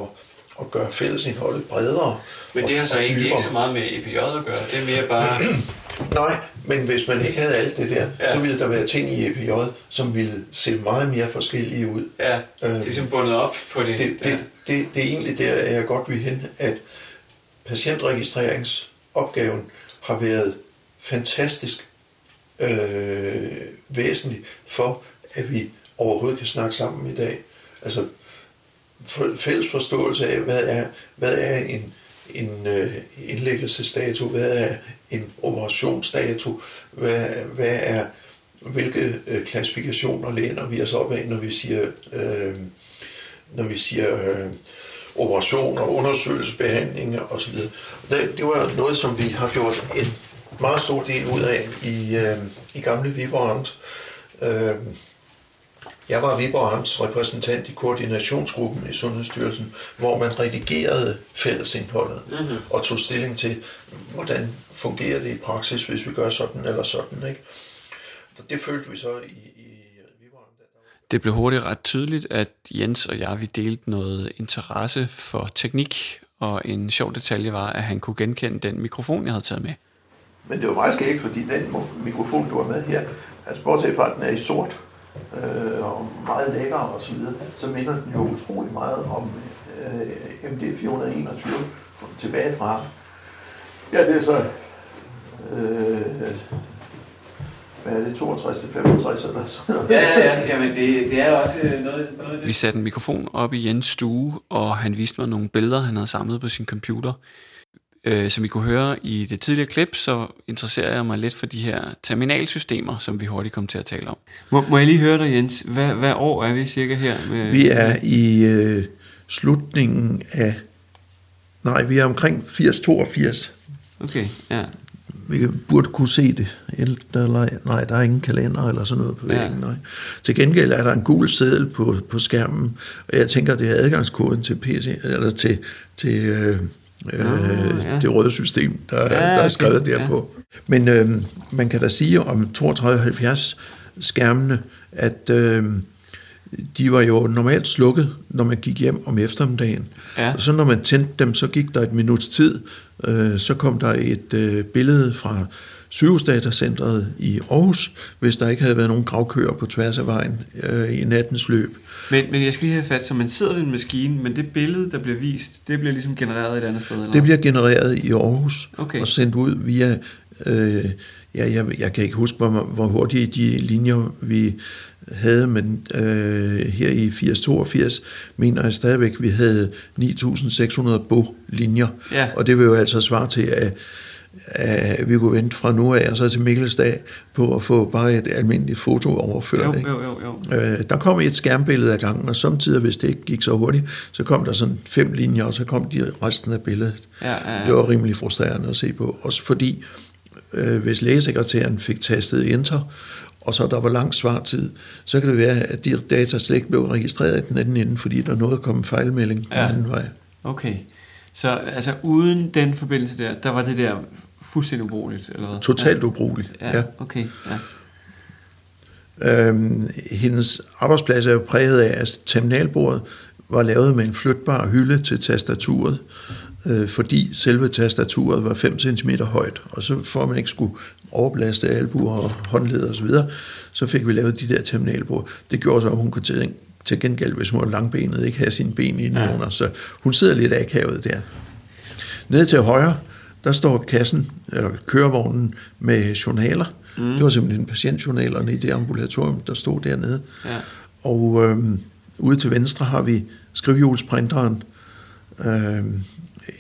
at gøre fællesindholdet bredere. men det har så egentlig ikke så meget med EPJ at gøre. Det er mere bare... Nej, men hvis man ikke havde alt det der, Ja. så ville der være ting i EPJ, som ville se meget mere forskellige ud. Ja, det er ligesom bundet op på det. Det, ja. det, det, det er egentlig der, jeg godt vil hen, at patientregistreringsopgaven har været fantastisk øh, væsentlig for, at vi overhovedet kan snakke sammen i dag. Altså for- fælles forståelse af, hvad er, hvad er en, en øh, indlæggelsesdato, hvad er en operationsdato, hvad, hvad er, hvilke øh, klassifikationer læner vi os op af, når vi siger, øh, når vi siger øh, operationer, undersøgelsesbehandlinger osv. Det, det var noget, som vi har gjort en meget stor del ud af i, øh, i gamle Viborg Amt. Øh, jeg var Viborg Amts repræsentant i koordinationsgruppen i Sundhedsstyrelsen, hvor man redigerede fællesindholdet mm-hmm. og tog stilling til, hvordan fungerer det i praksis, hvis vi gør sådan eller sådan. Ikke? Det følte vi så i, Det blev hurtigt ret tydeligt, at Jens og jeg vi delte noget interesse for teknik, og en sjov detalje var, at han kunne genkende den mikrofon, jeg havde taget med. Men det var meget skægt, fordi den mikrofon, du har med her, altså bortset fra, at den er i sort, øh, og meget lækker og så videre, så minder den jo utrolig meget om øh, MD421 tilbage fra. Ja, det er så, øh, hvad er det, 62 til 65 eller sådan noget. Ja, ja, ja. Jamen, det, det er også noget, noget det. Vi satte en mikrofon op i Jens stue, og han viste mig nogle billeder, han havde samlet på sin computer. Øh, som vi kunne høre i det tidligere klip, så interesserer jeg mig lidt for de her terminalsystemer, som vi hurtigt kom til at tale om. Må, må jeg lige høre dig, Jens? Hvad, hvad år er vi cirka her? Med... Vi er i øh, slutningen af, nej, vi er omkring 80-82. Okay, ja. Vi burde kunne se det. Eller, nej, der er ingen kalender eller sådan noget på Ja. væggen. Nej. Til gengæld er der en gul seddel på, på skærmen, og jeg tænker, det er adgangskoden til PC, eller til, til øh, øh, ja. det røde system, der, ja, der er okay, skrevet ja. derpå. Men øh, man kan da sige om 3270 skærmene, at øh, de var jo normalt slukket, når man gik hjem om eftermiddagen. Ja. Og så når man tændte dem, så gik der et minuts tid, øh, så kom der et øh, billede fra sygehusdatacentret i Aarhus, hvis der ikke havde været nogen gravkøer på tværs af vejen øh, i nattens løb. Men, men jeg skal lige have fat, så man sidder ved en maskine, men det billede, der bliver vist, det bliver ligesom genereret et andet sted? Eller? Det bliver genereret i Aarhus Okay. og sendt ud via, øh, ja, jeg, jeg kan ikke huske, hvor, hvor hurtige de linjer vi havde, men øh, her i 8082 mener jeg stadigvæk, vi havde 9.600 bo-linjer, Ja. og det vil jo altså svare til, at, at vi kunne vente fra nu af og så til Mikkelsdag på at få bare et almindeligt foto overført. Jo, ikke? jo, jo, jo. Øh, der kom et skærmbillede af gangen, og samtidig, hvis det ikke gik så hurtigt, så kom der sådan fem linjer, og så kom de resten af billedet. Ja, ja, ja. Det var rimelig frustrerende at se på. Også fordi, øh, hvis lægesekretæren fik tastet enter, og så der var lang svartid, så kan det være, at de data slet ikke blev registreret i den anden ende, fordi der nåede at komme fejlmelding. Ja. den anden vej. Okay. Så altså uden den forbindelse der, der var det der fuldstændig ubrugeligt, eller hvad? Totalt ubrugeligt. Ja, ja. Okay. Ja. Øhm, hendes arbejdsplads er jo præget af, at terminalbordet var lavet med en flytbar hylde til tastaturet, øh, fordi selve tastaturet var 5 cm højt, og så for at man ikke skulle overbelaste albuer og håndled og så videre, så fik vi lavet de der terminalbord. Det gjorde så, at hun kunne til, gengæld, hvis hun var langbenet, ikke have sine ben i ja. under, så hun sidder lidt akavet der. Nede til højre, der står kassen, eller kørevognen med journaler. Mm. Det var simpelthen patientjournalerne i det ambulatorium, der stod dernede. Ja. Og øhm, ude til venstre har vi skrivehjulsprinteren, øhm,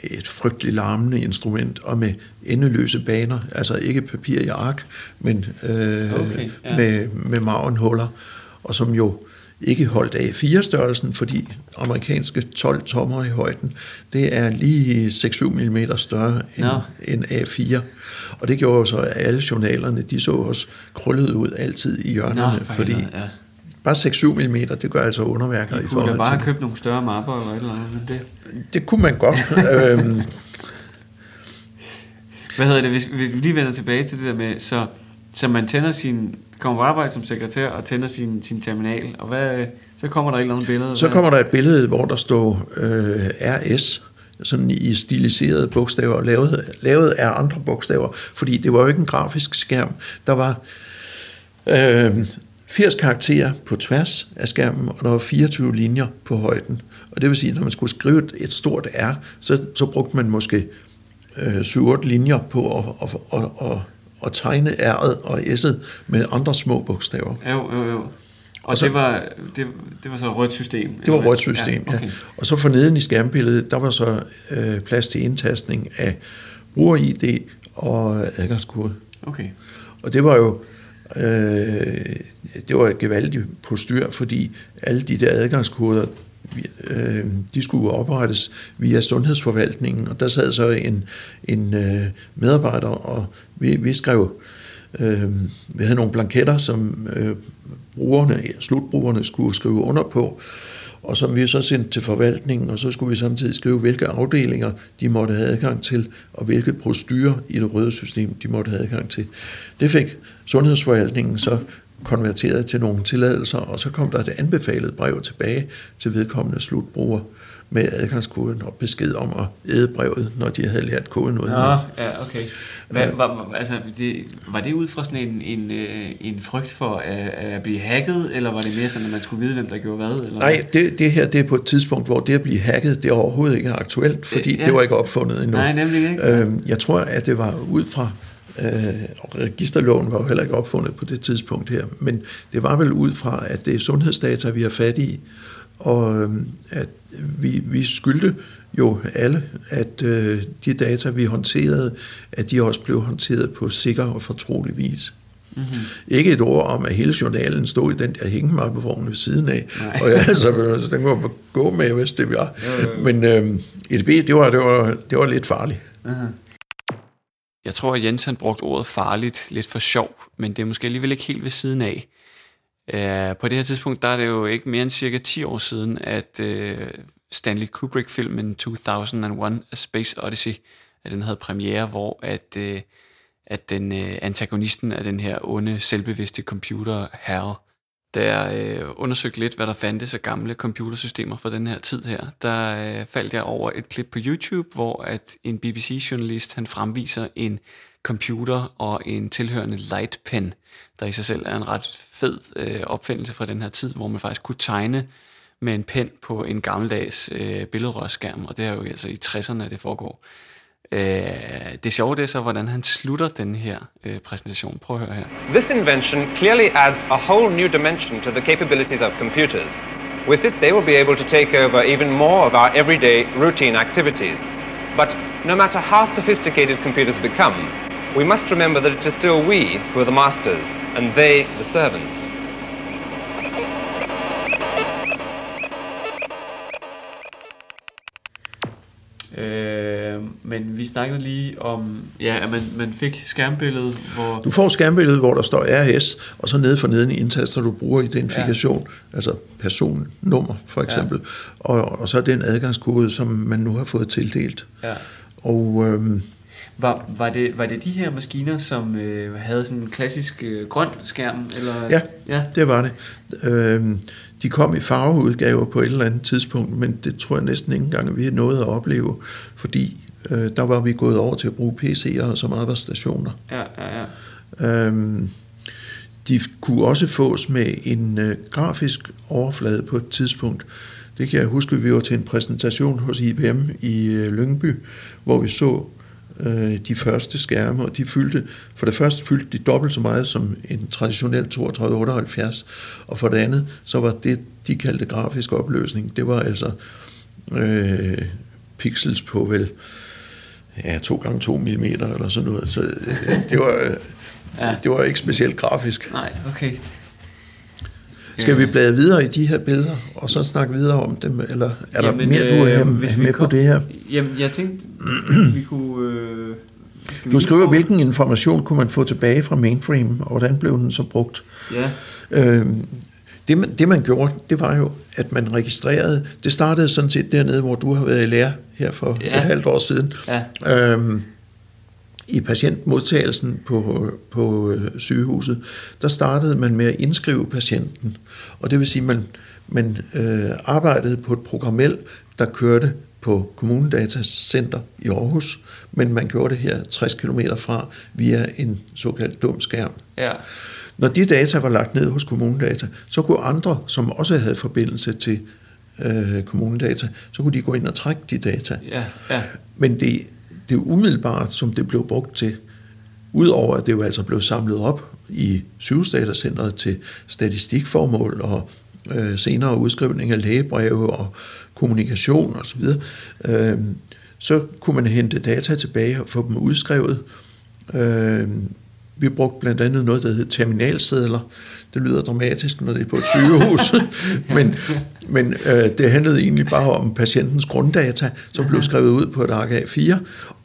et frygteligt larmende instrument, og med endeløse baner, altså ikke papir i ark, men øh, Okay, ja. med, med mavenhuller, og som jo ikke holdt A4-størrelsen, fordi amerikanske 12 tommer i højden, det er lige 6-7 mm større end, Nå. end A4. Og det gjorde jo så, at alle journalerne, de så også krøllet ud altid i hjørnerne, for fordi ja. bare 6-7 mm, det gør altså underværker i kunne forhold bare til have købt nogle større mapper eller et eller andet, men det... det kunne man godt. øhm, Hvad hedder det, hvis vi lige vender tilbage til det der med, så, så man tænder sin, kommer på arbejde som sekretær og tænder sin, sin terminal, og hvad, så kommer der et eller andet billede. så kommer der et billede, hvor der står øh, RS, sådan i stiliserede bogstaver, lavet, lavet af andre bogstaver, fordi det var jo ikke en grafisk skærm. Der var øh, 80 karakterer på tværs af skærmen, og der var 24 linjer på højden. Og det vil sige, at når man skulle skrive et- et stort R, så, så brugte man måske øh, 7-8 linjer på at, at, at, at, at tegne R'et og S'et med andre små bogstaver. Jo, jo, jo. Og, Og så- det, var, det, det var så et rødt system? Det var hvad? rødt system, ja. okay. Og så for neden i skærmbilledet, der var så øh, plads til indtastning af bruger-ID og adgangskode. okay. Og det var jo øh, det var et gevaldigt postyr, fordi alle de der adgangskoder, øh, de skulle oprettes via sundhedsforvaltningen, og der sad så en, en øh, medarbejder, og vi, vi skrev, øh, vi havde nogle blanketter, som øh, brugerne, slutbrugerne skulle skrive under på, og som vi så sendte til forvaltningen, og så skulle vi samtidig skrive, hvilke afdelinger de måtte have adgang til, og hvilke procedurer i det røde system de måtte have adgang til. Det fik sundhedsforvaltningen så konverteret til nogle tilladelser, og så kom der et anbefalet brev tilbage til vedkommende slutbruger med adgangskoden og besked om at æde brevet, når de havde lært koden ud. Ja, ja, okay. Hvad, var, altså, det, var det ud fra sådan en, en, øh, en frygt for at, at blive hacket, eller var det mere sådan, at man skulle vide, hvem der gjorde hvad? Eller Nej, det, det her det er på et tidspunkt, hvor det at blive hacket, det er overhovedet ikke aktuelt, fordi ja. ja. det var ikke opfundet endnu. Nej, nemlig ikke. Øhm, jeg tror, at det var ud fra, øh, og registerloven var jo heller ikke opfundet på det tidspunkt her, men det var vel ud fra, at det er sundhedsdata, vi har fat i, og øhm, at vi, vi skyldte jo alle, at øh, de data, vi håndterede, at de også blev håndteret på sikker og fortrolig vis. Mhm. Mm-hmm. Ikke et ord om, at hele journalen stod i den der hængemappevogn ved siden af. Nej. Og jeg, altså, den kunne man gå med, hvis det var. Men øh, EDB, det var, det, var, det var lidt farligt. Jeg tror, at Jens han brugte ordet farligt lidt for sjov, men det er måske alligevel ikke helt ved siden af. Uh, på det her tidspunkt, der er det jo ikke mere end cirka 10 år siden, at uh, Stanley Kubrick-filmen 2001 A Space Odyssey, at den havde premiere, hvor at, uh, at den antagonisten af den her onde, selvbevidste computer, Hal, der øh, undersøgte lidt, hvad der fandtes af gamle computersystemer fra den her tid her, der øh, faldt jeg over et klip på YouTube, hvor at en BBC-journalist han fremviser en computer og en tilhørende lightpen, der i sig selv er en ret fed øh, opfindelse fra den her tid, hvor man faktisk kunne tegne med en pen på en gammeldags øh, billedrørsskærm, og det er jo altså i 60'erne, det foregår. Øh, det sjove det er så, hvordan han slutter den her øh, præsentation. Prøv at høre her. This invention clearly adds a whole new dimension to the capabilities of computers. With it, they will be able to take over even more of our everyday routine activities. But no matter how sophisticated computers become, we must remember that it is still we who are the masters, and they the servants. Øh, men vi snakkede lige om, ja, at man, man fik skærmbilledet, hvor... Du får skærmbilledet, hvor der står RS, og så nede for neden i indtaster, du bruger identifikation, ja. altså personnummer for eksempel, ja. og, og så den adgangskode, som man nu har fået tildelt. Ja. Og øhm, Var, var, det, var det de her maskiner, som øh, havde sådan en klassisk øh, grøn skærm? Eller? Ja, ja. det var det. Øhm, de kom i farveudgaver på et eller andet tidspunkt, men det tror jeg næsten ikke engang, at vi nåede at opleve, fordi øh, der var vi gået over til at bruge PC'er som arbejdsstationer. Ja, ja, ja. Øhm, de kunne også fås med en øh, grafisk overflade på et tidspunkt. Det kan jeg huske, vi var til en præsentation hos IBM i øh, Lyngby, hvor vi så øh, de første skærme, og de fyldte, for det første fyldte de dobbelt så meget som en traditionel 3278, og for det andet, så var det, de kaldte grafisk opløsning, det var altså øh, pixels på vel ja, 2 gange 2 mm eller sådan noget, så øh, det var, øh, Ja. det var ikke specielt grafisk. Nej, okay. Skal vi bladre videre i de her billeder, og så snakke videre om dem, eller er der Jamen, mere, du er øh, hvis vi med kom- på det her? Jamen, jeg tænkte, vi kunne... Øh, vi Du skriver, hvilken information kunne man få tilbage fra mainframe, og hvordan blev den så brugt? Ja, Øhm, det, man, det man gjorde, det var jo, at man registrerede, det startede sådan set dernede, hvor du har været i lære her for ja. et halvt år siden. Ja. Øhm, I patientmodtagelsen på, på øh, sygehuset, der startede man med at indskrive patienten. Og det vil sige, at man, man øh, arbejdede på et programmel, der kørte på Kommunedatacenter i Aarhus, men man gjorde det her 60 km fra via en såkaldt dum skærm. ja. Når de data var lagt ned hos Kommunedata, så kunne andre, som også havde forbindelse til øh, Kommunedata, så kunne de gå ind og trække de data. Ja, ja. Men det, det umiddelbart, som det blev brugt til, udover at det jo altså blev samlet op i sygehusdatacentret til statistikformål og øh, senere udskrivning af lægebreve og kommunikation osv., øh, så kunne man hente data tilbage og få dem udskrevet. Øh, vi brugte blandt andet noget, der hed terminalsedler. Det lyder dramatisk, når det er på et sygehus, men, men øh, det handlede egentlig bare om patientens grunddata, som blev skrevet ud på et ark A4,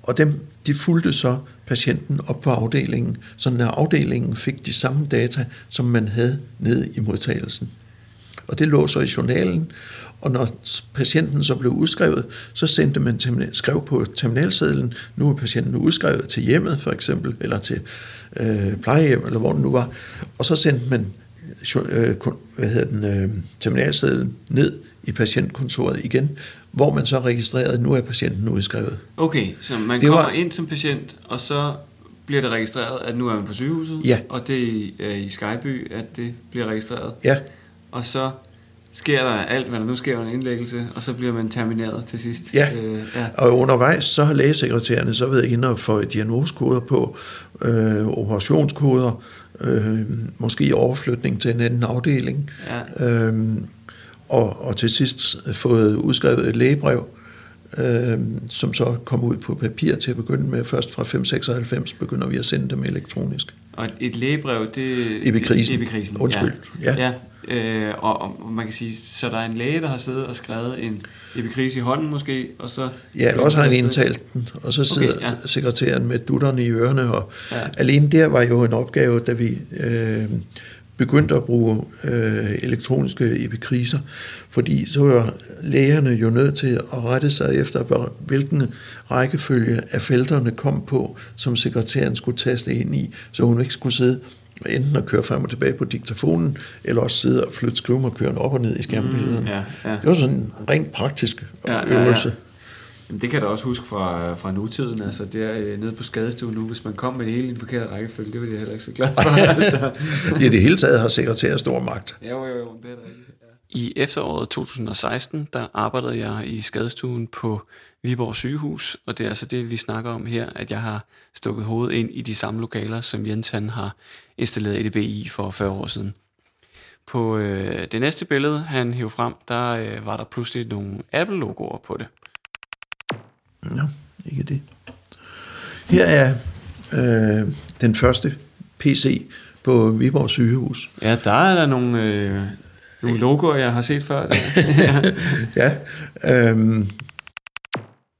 og dem, de fulgte så patienten op på afdelingen, så når afdelingen fik de samme data, som man havde nede i modtagelsen. Og det lå så i journalen, og når patienten så blev udskrevet, så sendte man terminal, skrev på terminalsedlen, nu er patienten udskrevet til hjemmet for eksempel, eller til øh, plejehjem, eller hvor den nu var, og så sendte man øh, kun- hvad hedder den, øh, terminalsedlen ned i patientkontoret igen, hvor man så registrerede, at nu er patienten udskrevet. Okay, så man Det kommer var- ind som patient, og så bliver det registreret, at nu er man på sygehuset, Ja. og det er i Skyby, at det bliver registreret. Ja, Og så sker der alt, hvad der nu sker under indlæggelse, og så bliver man termineret til sidst. Ja. Øh, ja. Og undervejs så har lægesekretærerne så været inde og få diagnoskoder på, øh, operationskoder, øh, måske overflytning til en anden afdeling, Ja. øh, og, og til sidst fået udskrevet et lægebrev, øh, som så kom ud på papir til at begynde med. Først fra 596 begynder vi at sende dem elektronisk. Og et- lægebrev, det... Epikrisen. Epikrisen, Undskyld. Ja. Ja. ja. Øh, og, og man kan sige, så der er en læge, der har siddet og skrevet en epikrise i hånden måske, og så... Ja, eller også har han indtalt den, og så sidder Okay, ja. sekretæren med dutterne i ørerne, og ja. alene der var jo en opgave, da vi øh, begyndte at bruge øh, elektroniske epikriser, fordi så var lægerne jo nødt til at rette sig efter, hvilken rækkefølge af felterne kom på, som sekretæren skulle taste ind i, så hun ikke skulle sidde enten at køre frem og tilbage på diktafonen, eller også sidde og flytte skrivemarkøren op og ned i skærmbillederne. Mm, ja, ja. Det var sådan en rent praktisk ja, øvelse. Ja, ja. Jamen, det kan jeg da også huske fra, fra nutiden. Altså, der øh, nede på skadestuen nu, hvis man kom med det hele i en forkert rækkefølge, det var jeg heller ikke så glad for. altså. I det hele taget har sekretær stor magt. Jo, jo, jo, det er rigtigt. Ja. I efteråret 2016, der arbejdede jeg i skadestuen på Viborg sygehus, og det er altså det, vi snakker om her, at jeg har stukket hovedet ind i de samme lokaler, som Jens han har installeret EDB i for 40 år siden. På øh, det næste billede, han hævde frem, der øh, var der pludselig nogle Apple-logoer på det. Nå, ikke det. Her er øh, den første PC på Viborg sygehus. Ja, der er der nogle, øh, nogle logoer, jeg har set før. ja. Øhm.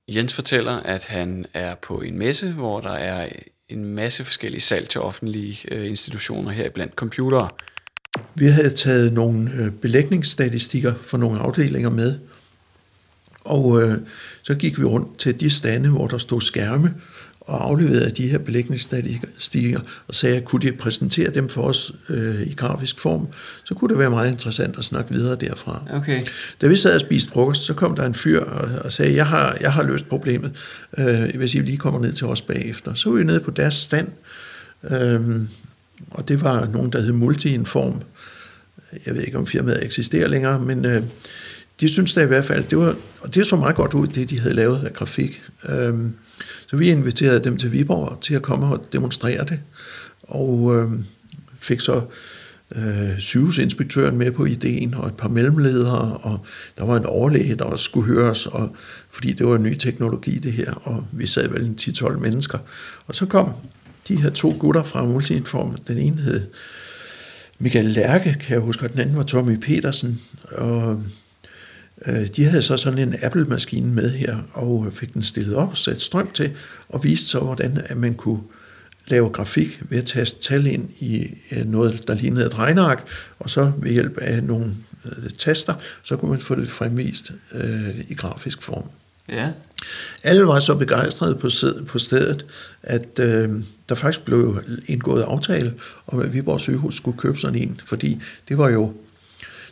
Jens fortæller, at han er på en messe, hvor der er en masse forskellige salg til offentlige øh, institutioner her blandt computere. Vi havde taget nogle øh, belægningsstatistikker for nogle afdelinger med, og øh, så gik vi rundt til de stande, hvor der stod skærme, og afleverede de her belægningsstatistikker og sagde, at kunne de præsentere dem for os øh, i grafisk form, så kunne det være meget interessant at snakke videre derfra. Okay. Da vi sad og spiste frokost, så kom der en fyr og, og sagde, jeg har, jeg har løst problemet, øh, hvis I lige kommer ned til os bagefter. Så var vi nede på deres stand, øh, og det var nogen, der hed Multiinform. Jeg ved ikke, om firmaet eksisterer længere, men... Øh, de synes da i hvert fald, det var, og det så meget godt ud, det de havde lavet af grafik. Øhm, så vi inviterede dem til Viborg til at komme og demonstrere det, og øhm, fik så øh, sygehusinspektøren med på ideen, og et par mellemledere, og der var en overlæge, der også skulle høres, og, fordi det var en ny teknologi det her, og vi sad vel en 10-12 mennesker. Og så kom de her to gutter fra Multiinform, den ene hed Michael Lærke, kan jeg huske, og den anden var Tommy Petersen, og de havde så sådan en Apple-maskine med her, og fik den stillet op sat strøm til, og viste så, hvordan at man kunne lave grafik ved at taste tal ind i øh, noget, der lignede et regneark, og så ved hjælp af nogle øh, taster, så kunne man få det fremvist øh, i grafisk form. Ja. Alle var så begejstrede på, på stedet, at øh, der faktisk blev indgået aftale om, at Viborg sygehus skulle købe sådan en, fordi det var jo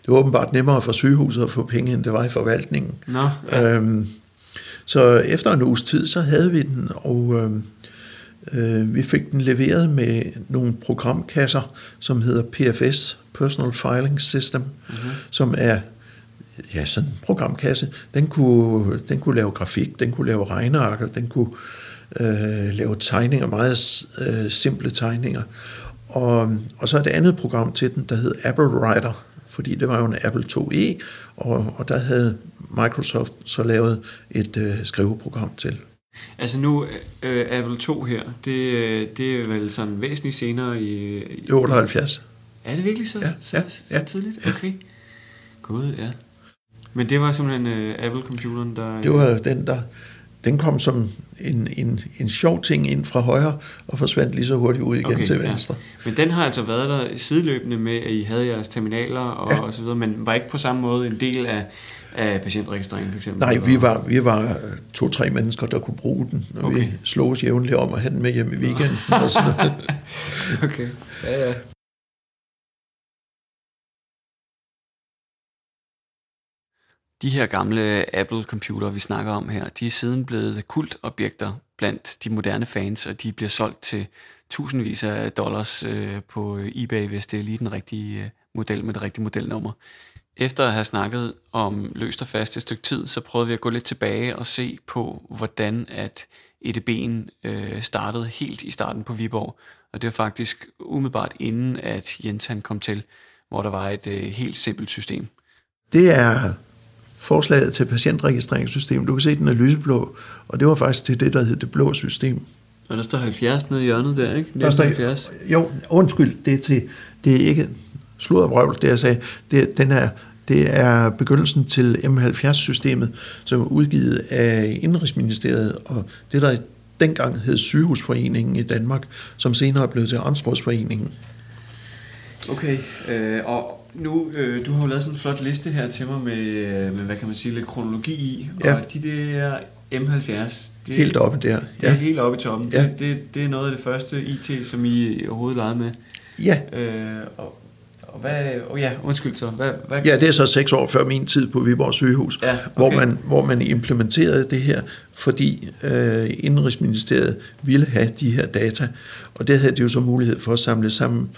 det var åbenbart nemmere for sygehuset at få penge, end det var i forvaltningen. Nå, ja. øhm, så efter en uges tid, så havde vi den, og øhm, øh, vi fik den leveret med nogle programkasser, som hedder PFS, Personal Filing System, mm-hmm. som er ja, sådan en programkasse. Den kunne, den kunne lave grafik, den kunne lave regnearker, den kunne øh, lave tegninger, meget øh, simple tegninger. Og, og så er det andet program til den, der hed Apple Writer, fordi det var jo en Apple IIe, og, og der havde Microsoft så lavet et øh, skriveprogram til. Altså nu, øh, Apple 2 her, det, øh, det er vel sådan væsentligt senere i... i 78. Er det virkelig så, ja, så, ja, så, så ja. tidligt? Okay. Gud, ja. Men det var simpelthen øh, Apple-computeren, der... Det var den, der den kom som en, en, en sjov ting ind fra højre, og forsvandt lige så hurtigt ud igen okay, til venstre. Ja. Men den har altså været der sideløbende med, at I havde jeres terminaler og, ja. og så videre, men var ikke på samme måde en del af, af patientregistreringen for eksempel? Nej, vi var, vi var to-tre mennesker, der kunne bruge den, og okay. vi slog os jævnligt om at have den med hjem i weekenden. og sådan noget. okay, ja ja. De her gamle Apple-computere, vi snakker om her, de er siden blevet kultobjekter blandt de moderne fans, og de bliver solgt til tusindvis af dollars øh, på eBay, hvis det er lige den rigtige øh, model med det rigtige modelnummer. Efter at have snakket om løst og fast et stykke tid, så prøvede vi at gå lidt tilbage og se på, hvordan at EDB'en øh, startede helt i starten på Viborg. Og det var faktisk umiddelbart inden, at Jens han kom til, hvor der var et øh, helt simpelt system. Det er forslaget til patientregistreringssystem. Du kan se, den er lyseblå, og det var faktisk til det, der hed det blå system. Og der står 70 nede i hjørnet der, ikke? Der står, 70. Jo, undskyld, det er, til, det er ikke sludder vrøvl, det jeg sagde. Det, den her, det er begyndelsen til M70-systemet, som er udgivet af Indrigsministeriet, og det der dengang hed Sygehusforeningen i Danmark, som senere er blevet til Amtsrådsforeningen. Okay, øh, og nu, øh, du har jo lavet sådan en flot liste her til mig med, øh, med hvad kan man sige, lidt kronologi i, Ja. og de der M70, det, Helt oppe der. det er Ja, helt oppe i toppen. Ja. Det, det, det er noget af det første IT, som I overhovedet legede med. ja. Øh, og, og hvad, oh ja, undskyld så, hvad, hvad Ja, det er så seks år før min tid på Viborg sygehus, Ja, okay. hvor, man, hvor man implementerede det her, fordi øh, Indrigsministeriet ville have de her data, og det havde de jo så mulighed for at samle sammen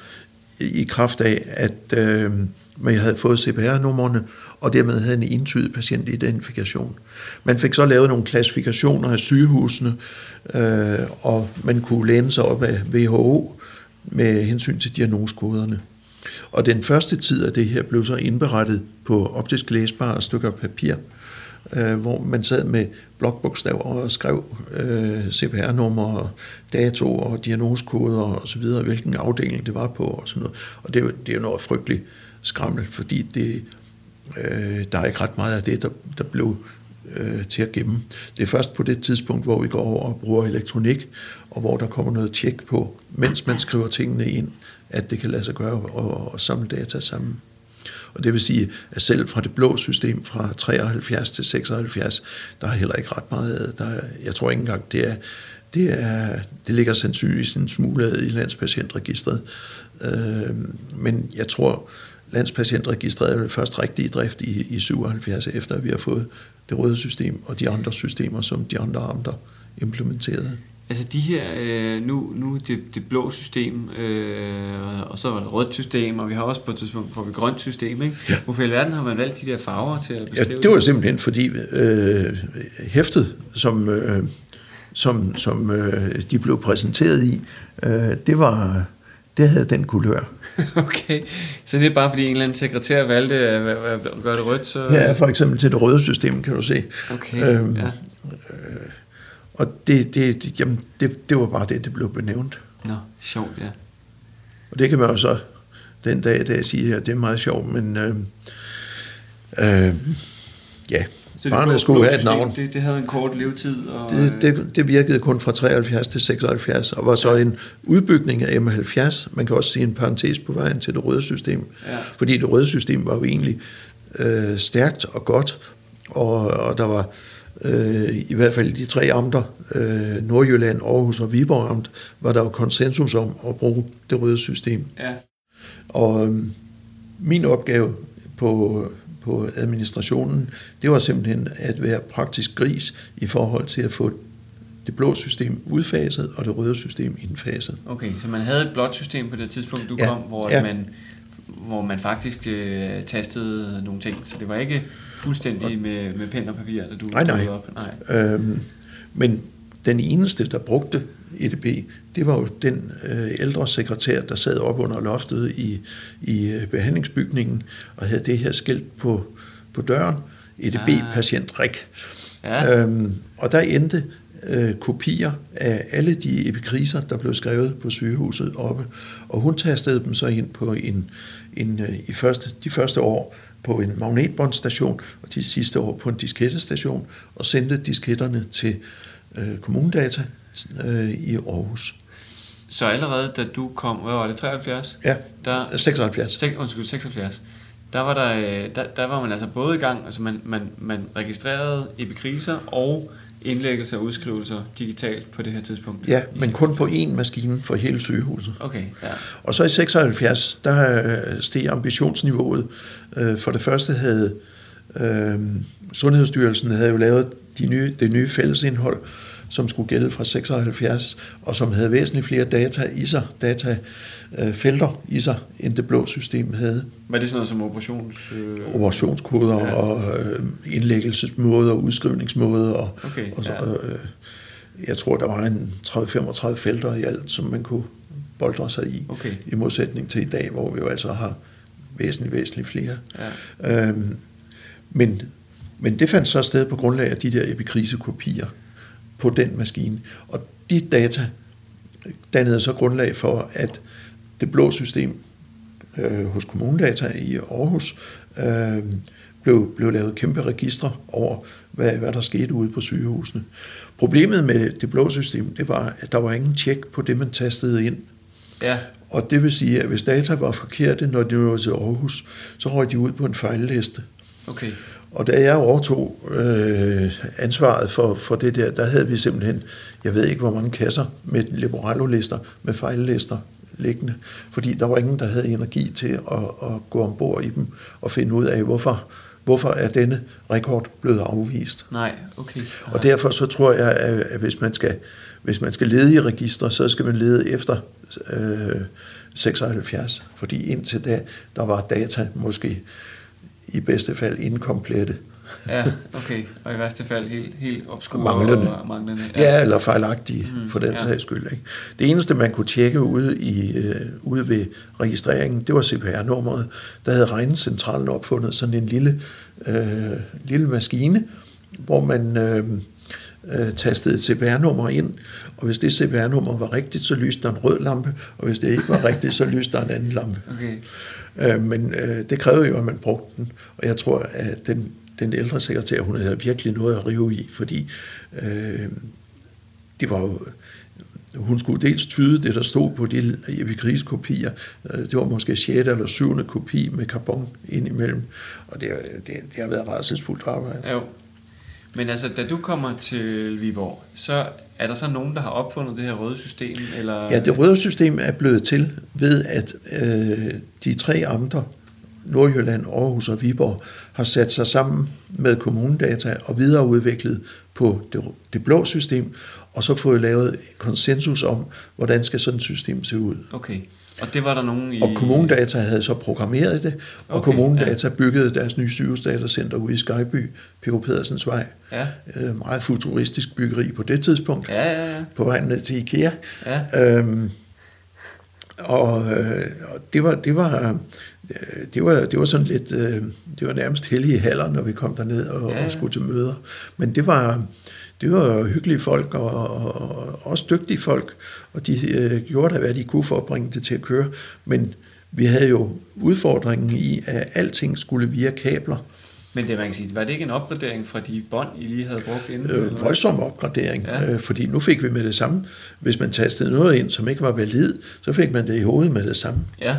i kraft af, at øh, man havde fået CPR-numrene, og dermed havde en entydig patientidentifikation. Man fik så lavet nogle klassifikationer af sygehusene, øh, og man kunne læne sig op af WHO med hensyn til diagnosekoderne. Og den første tid af det her blev så indberettet på optisk læsbare stykker papir, øh, øh, hvor man sad med blokbogstaver og skrev øh, CPR-numre, datoer og diagnosekoder og så videre, hvilken afdeling det var på og sådan noget. Og det, det er jo noget frygteligt skrammel, fordi det, øh, der er ikke ret meget af det, der, der blev øh, til at gemme. Det er først på det tidspunkt, hvor vi går over og bruger elektronik, og hvor der kommer noget tjek på, mens man skriver tingene ind, at det kan lade sig gøre at, at samle data sammen. Og det vil sige, at selv fra det blå system fra 73 til 76, der er heller ikke ret meget. Der er, jeg tror ikke engang, det er, det, er, det ligger sandsynligvis en smule i landspatientregistret. Øh, men jeg tror, landspatientregistret er vel først rigtig i drift i, i 77, efter vi har fået det røde system og de andre systemer, som de andre amter implementerede. Altså de her, øh, nu, nu det, det blå system, øh, og så var det rødt system, og vi har også på et tidspunkt får vi grønt system, ikke? Ja. Hvorfor i alverden har man valgt de der farver til at Ja, beskrive det var simpelthen fordi øh, hæftet, som, øh, som, som øh, de blev præsenteret i, øh, det var det havde den kulør. Okay, så det er bare fordi en eller anden sekretær valgte at gøre det rødt, så... Er for eksempel til det røde system, kan du se. Okay, Øhm, ja. Og det, det, det, jamen, det, det var bare det, det blev benævnt. Nå, sjovt, ja. Og det kan man jo så den dag i dag sige her, det er meget sjovt, men øh, øh, ja, Så det barnet blå- skulle blå have et navn. Det, det havde en kort levetid, og... Det, det, det virkede kun fra 73 til 76, og var så en udbygning af M70. Man kan også sige en parentes på vejen til det røde system. Ja. Fordi det røde system var jo egentlig øh, stærkt og godt, og, og der var øh, i hvert fald de tre amter, øh, Nordjylland, Aarhus og Viborg amt, var der jo konsensus om at bruge det røde system. Ja, Og øhm, min opgave på, på administrationen, det var simpelthen at være praktisk gris i forhold til at få det blå system udfaset og det røde system indfaset. okay, så man havde et blåt system på det tidspunkt, du Ja, kom, hvor, ja. man, hvor man faktisk øh, tastede nogle ting, så det var ikke fuldstændig med, med pen og papir, da du Nej, nej. op. Nej. Øhm, men den eneste, der brugte EDB, det var jo den øh, ældre sekretær, der sad op under loftet i, i øh, behandlingsbygningen og havde det her skilt på, på døren, EDB-patient RIK. Ja. Øhm, og der endte øh, kopier af alle de epikriser, der blev skrevet på sygehuset oppe. Og hun tastede dem så ind på en, en øh, i første, de første år på en magnetbåndstation, og de sidste år på en diskettestation, og sendte disketterne til øh, kommunedata øh, i Aarhus. Så allerede da du kom, hvad var det, 73? Ja, Der, 76. Sek, undskyld, 76. Der var, der, øh, der, der var man altså både i gang, altså man, man, man registrerede epikriser og indlæggelser og udskrivelser digitalt på det her tidspunkt. Ja, men kun på én maskine for hele sygehuset. Okay, ja. Og så i 76, der øh, steg ambitionsniveauet. Øh, For det første havde øh, Sundhedsstyrelsen havde jo lavet de nye, det nye fællesindhold, som skulle gælde fra 76, og som havde væsentligt flere data i sig, datafelter i sig, end det blå system havde. Var det sådan noget som operations... Øh, Operationskoder ja. og øh, indlæggelsesmåder, udskrivningsmåder. Og, Okay, og så, ja. øh, jeg tror, der var en 30-35 felter i alt, som man kunne boldre sig i, Okay. i modsætning til i dag, hvor vi jo altså har væsentligt, væsentligt flere. Ja. Øhm, men, men det fandt så sted på grundlag af de der epikrisekopier på den maskine. Og de data dannede så grundlag for, at det blå system øh, hos Kommunedata i Aarhus øh, blev, blev lavet kæmpe registre over, hvad, hvad der skete ude på sygehusene. Problemet med det blå system, det var, at der var ingen tjek på det, man tastede ind. ja, Og det vil sige, at hvis data var forkerte, når de nåede til Aarhus, så røg de ud på en fejlliste. Okay. Og da jeg overtog øh, ansvaret for, for det der, der havde vi simpelthen, jeg ved ikke hvor mange kasser med Leporello-lister, med fejllister liggende, fordi der var ingen, der havde energi til at, at gå ombord i dem og finde ud af, hvorfor, hvorfor er denne rekord blevet afvist. Nej, okay. Og derfor så tror jeg, at hvis man skal, hvis man skal lede i registre, så skal man lede efter øh, 76, fordi indtil da, der var data måske i bedste fald inkomplette. Ja, okay. Og i værste fald helt, helt obskure Manglende. og manglende. Ja, eller fejlagtige, Mm, for den ja. ja. sags skyld. Ikke? Det eneste, man kunne tjekke ude, i, øh, ude ved registreringen, det var CPR-nummeret. Der havde regnecentralen opfundet sådan en lille, øh, lille maskine, hvor man øh, øh, tastede et CPR-nummer ind, og hvis det CPR-nummer var rigtigt, så lyste der en rød lampe, og hvis det ikke var rigtigt, så lyste der en anden lampe. Okay. Øh, men øh, det krævede jo, at man brugte den, og jeg tror, at den, den ældre sekretær, hun havde virkelig noget at rive i, fordi øh, det var jo, hun skulle dels tyde det, der stod på de epikriskopier. Øh, Det var måske 6. eller 7. kopi med karbon indimellem, og det, det, det har været rædselsfuldt arbejde. Jo. Men altså, da du kommer til Viborg, så er der så nogen, der har opfundet det her røde system? Eller? Ja, det røde system er blevet til ved, at øh, de tre amter, Nordjylland, Aarhus og Viborg, har sat sig sammen med kommunedata og videreudviklet på det, det blå system, og så fået lavet konsensus om, hvordan skal sådan et system se ud. Okay. Og det var der nogen i... Og kommunedata havde så programmeret det, og Okay, kommunedata ja. byggede deres nye sygehusdatacenter ude i Skyby, P.O. Pedersens vej. Ja. Øh, meget futuristisk byggeri på det tidspunkt, Ja, ja, ja. på vejen ned til IKEA. Ja. Øhm, og, øh, og det var, det var, øh, det var, det var sådan lidt, øh, det var nærmest hellige haller, når vi kom derned og, ja. og skulle til møder. Men det var, det var hyggelige folk og, og, og også dygtige folk, og de øh, gjorde da, hvad de kunne for at bringe det til at køre. Men vi havde jo udfordringen i, at alting skulle via kabler. Men det man kan sige, var det ikke en opgradering fra de bånd, I lige havde brugt inden? Øh, voldsom opgradering, ja. øh, fordi nu fik vi med det samme. Hvis man tastede noget ind, som ikke var valid, så fik man det i hovedet med det samme. Ja.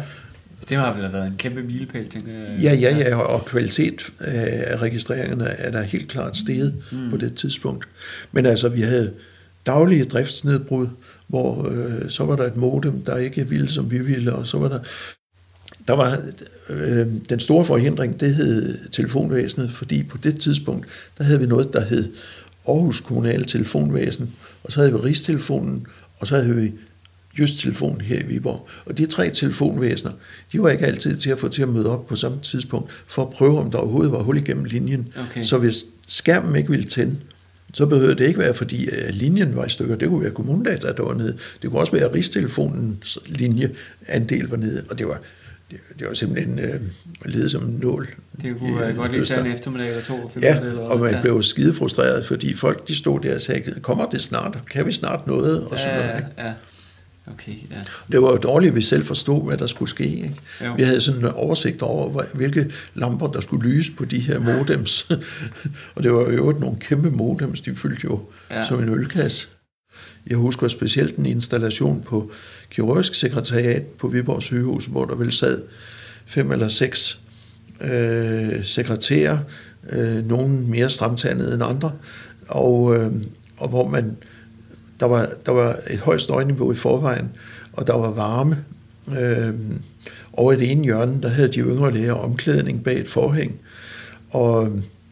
Det har vel været en kæmpe milepæl, tænker jeg. Ja, ja, ja, og kvalitet af registreringerne er der helt klart steget mm. på det tidspunkt. Men altså, vi havde daglige driftsnedbrud, hvor øh, så var der et modem, der ikke ville, som vi ville, og så var der... Der var øh, den store forhindring, det hed telefonvæsenet, fordi på det tidspunkt, der havde vi noget, der hed Aarhus Kommunale Telefonvæsen, og så havde vi Rigstelefonen, og så havde vi Just Telefon her i Viborg. Og de tre telefonvæsener, de var ikke altid til at få til at møde op på samme tidspunkt, for at prøve, om der overhovedet var hul igennem linjen. Okay. Så hvis skærmen ikke ville tænde, så behøvede det ikke være, fordi øh, linjen var i stykker. Det kunne være kommunedata, der var nede. Det kunne også være, at Rigstelefonens linjeandel var nede. Og det var, det, det var simpelthen øh, ledet som en nål. Det kunne være i godt lige tage en eftermiddag eller to og finde Ja, det. Eller og man ja. blev skide frustreret, fordi folk de stod der og sagde, kommer det snart? Kan vi snart noget? Og sådan ja, noget, ja, ja. Okay, ja. Det var jo dårligt, at vi selv forstod, hvad der skulle ske. Ikke? Jo. Vi havde sådan en oversigt over, hvilke lamper, der skulle lyse på de her modems. og det var jo øvrigt nogle kæmpe modems, de fyldte jo Ja. ja. som en ølkasse. Jeg husker specielt en installation på kirurgisk sekretariat på Viborg sygehus, hvor der vel sad fem eller seks øh, sekretærer, øh, nogen mere stramtandede end andre, og, øh, og hvor man der var, der var et højt støjniveau i forvejen, og der var varme. Øh, over i det ene hjørne, der havde de yngre læger omklædning bag et forhæng. Og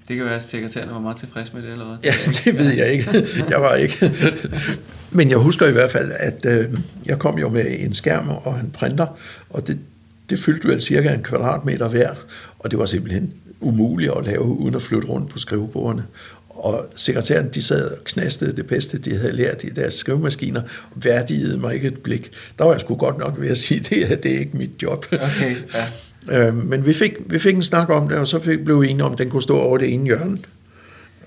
Det kan være, at sekretæren var meget tilfreds med det, eller hvad? ja, det ved jeg ikke. Jeg var ikke. Men jeg husker i hvert fald, at øh, jeg kom jo med en skærm og en printer, og det, det fyldte vel cirka en kvadratmeter hver, og det var simpelthen umuligt at lave, uden at flytte rundt på skrivebordene. Og sekretæren, de sad og knastede det bedste, de havde lært i deres skrivemaskiner, og værdigede mig ikke et blik. Der var jeg sgu godt nok ved at sige, det her, det er ikke mit job. Okay, ja. Øh, men vi fik, vi fik en snak om det, og så fik, blev vi enige om, at den kunne stå over det ene hjørne.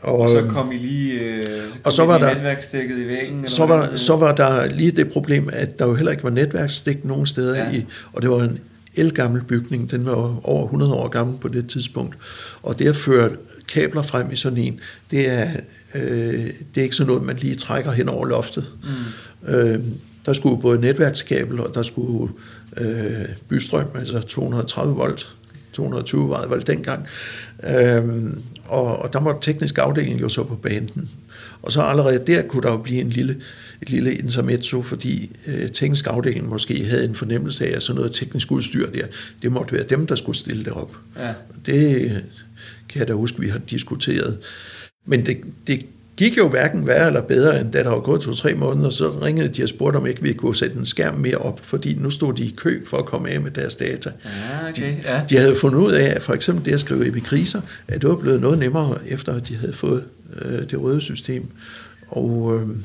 Og så øhm, kom I lige øh, så kom og så I var der- netværkstikket i væggen? eller så var, så var der lige det problem, at der jo heller ikke var netværksstik nogen steder Ja. i, og det var en elgammel bygning, den var over 100 år gammel på det tidspunkt, og det at føre kabler frem i sådan en, det er, øh, det er ikke sådan noget, man lige trækker hen over loftet. Mm. Øh, der skulle både netværkskabel, og der skulle øh, bystrøm, altså 230 volt, 220 volt dengang. Øhm, og, og der var teknisk afdeling jo så på banen. Og så allerede der kunne der jo blive en lille, et lille intermezzo, fordi øh, teknisk afdeling måske havde en fornemmelse af, at sådan noget teknisk udstyr der, det måtte være dem, der skulle stille det op. Ja. Det kan jeg da huske, vi har diskuteret. Men det, det gik jo hverken værre eller bedre, end da der var gået to-tre måneder, så ringede de og spurgte, om ikke vi kunne sætte en skærm mere op, fordi nu stod de i kø for at komme af med deres data. Ja, okay, de, ja. de havde fundet ud af, at for eksempel det at skrive epikriser, at det var blevet noget nemmere, efter at de havde fået øh, det røde system. Og øh,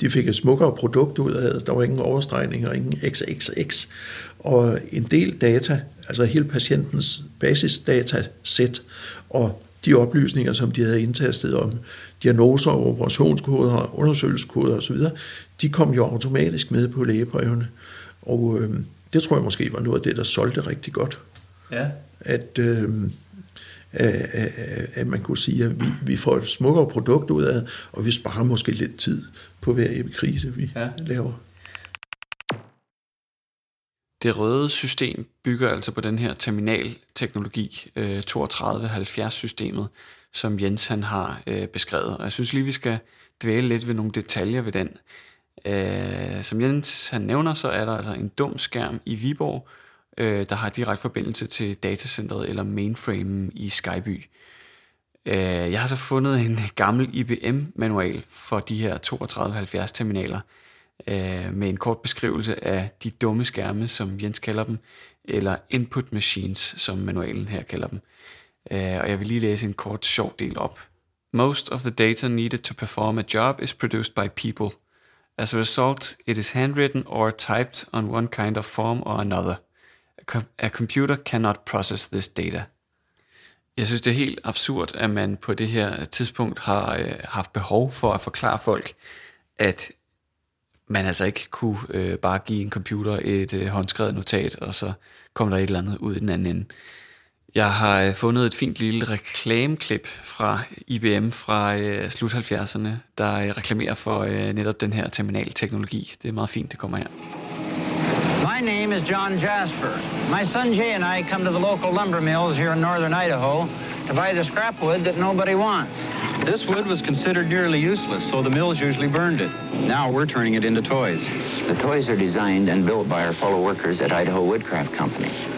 de fik et smukkere produkt ud af Der var ingen overstregninger, ingen XXX. Og en del data, altså hele patientens basisdatasæt, og de oplysninger, som de havde indtastet om diagnoser, operationskoder, undersøgelseskoder osv., de kom jo automatisk med på lægebrevene. Og øh, det tror jeg måske var noget af det, der solgte rigtig godt. Ja. At, øh, at, at man kunne sige, at vi, vi får et smukkere produkt ud af, og vi sparer måske lidt tid på hver epikrise, vi ja. laver. Det røde system bygger altså på den her terminalteknologi, øh, 3270-systemet, som Jens han har øh, beskrevet. Og jeg synes lige, vi skal dvæle lidt ved nogle detaljer ved den. Øh, som Jens han nævner, så er der altså en dum skærm i Viborg, øh, der har direkte forbindelse til datacentret eller mainframe i Skyby. Øh, jeg har så fundet en gammel IBM-manual for de her 3270 terminaler, øh, med en kort beskrivelse af de dumme skærme, som Jens kalder dem, eller input machines, som manualen her kalder dem. Øh, og jeg vil lige læse en kort sjov del op. Most of the data needed to perform a job is produced by people. As a result, it is handwritten or typed on one kind of form or another. A computer cannot process this data. Jeg synes, det er helt absurd, at man på det her tidspunkt har øh, haft behov for at forklare folk, at man altså ikke kunne øh, bare give en computer et øh, håndskrevet notat, og så kom der et eller andet ud i den anden ende. Jeg har øh, fundet et fint lille reklameklip fra IBM fra øh, slut 70'erne, der øh, reklamerer for øh, netop den her terminalteknologi. Det er meget fint, det kommer her. My name is John Jasper. My son Jay and I come to the local lumber mills here in northern Idaho to buy the scrap wood that nobody wants. This wood was considered nearly useless, so the mills usually burned it. Now we're turning it into toys. The toys are designed and built by our fellow workers at Idaho Woodcraft Company.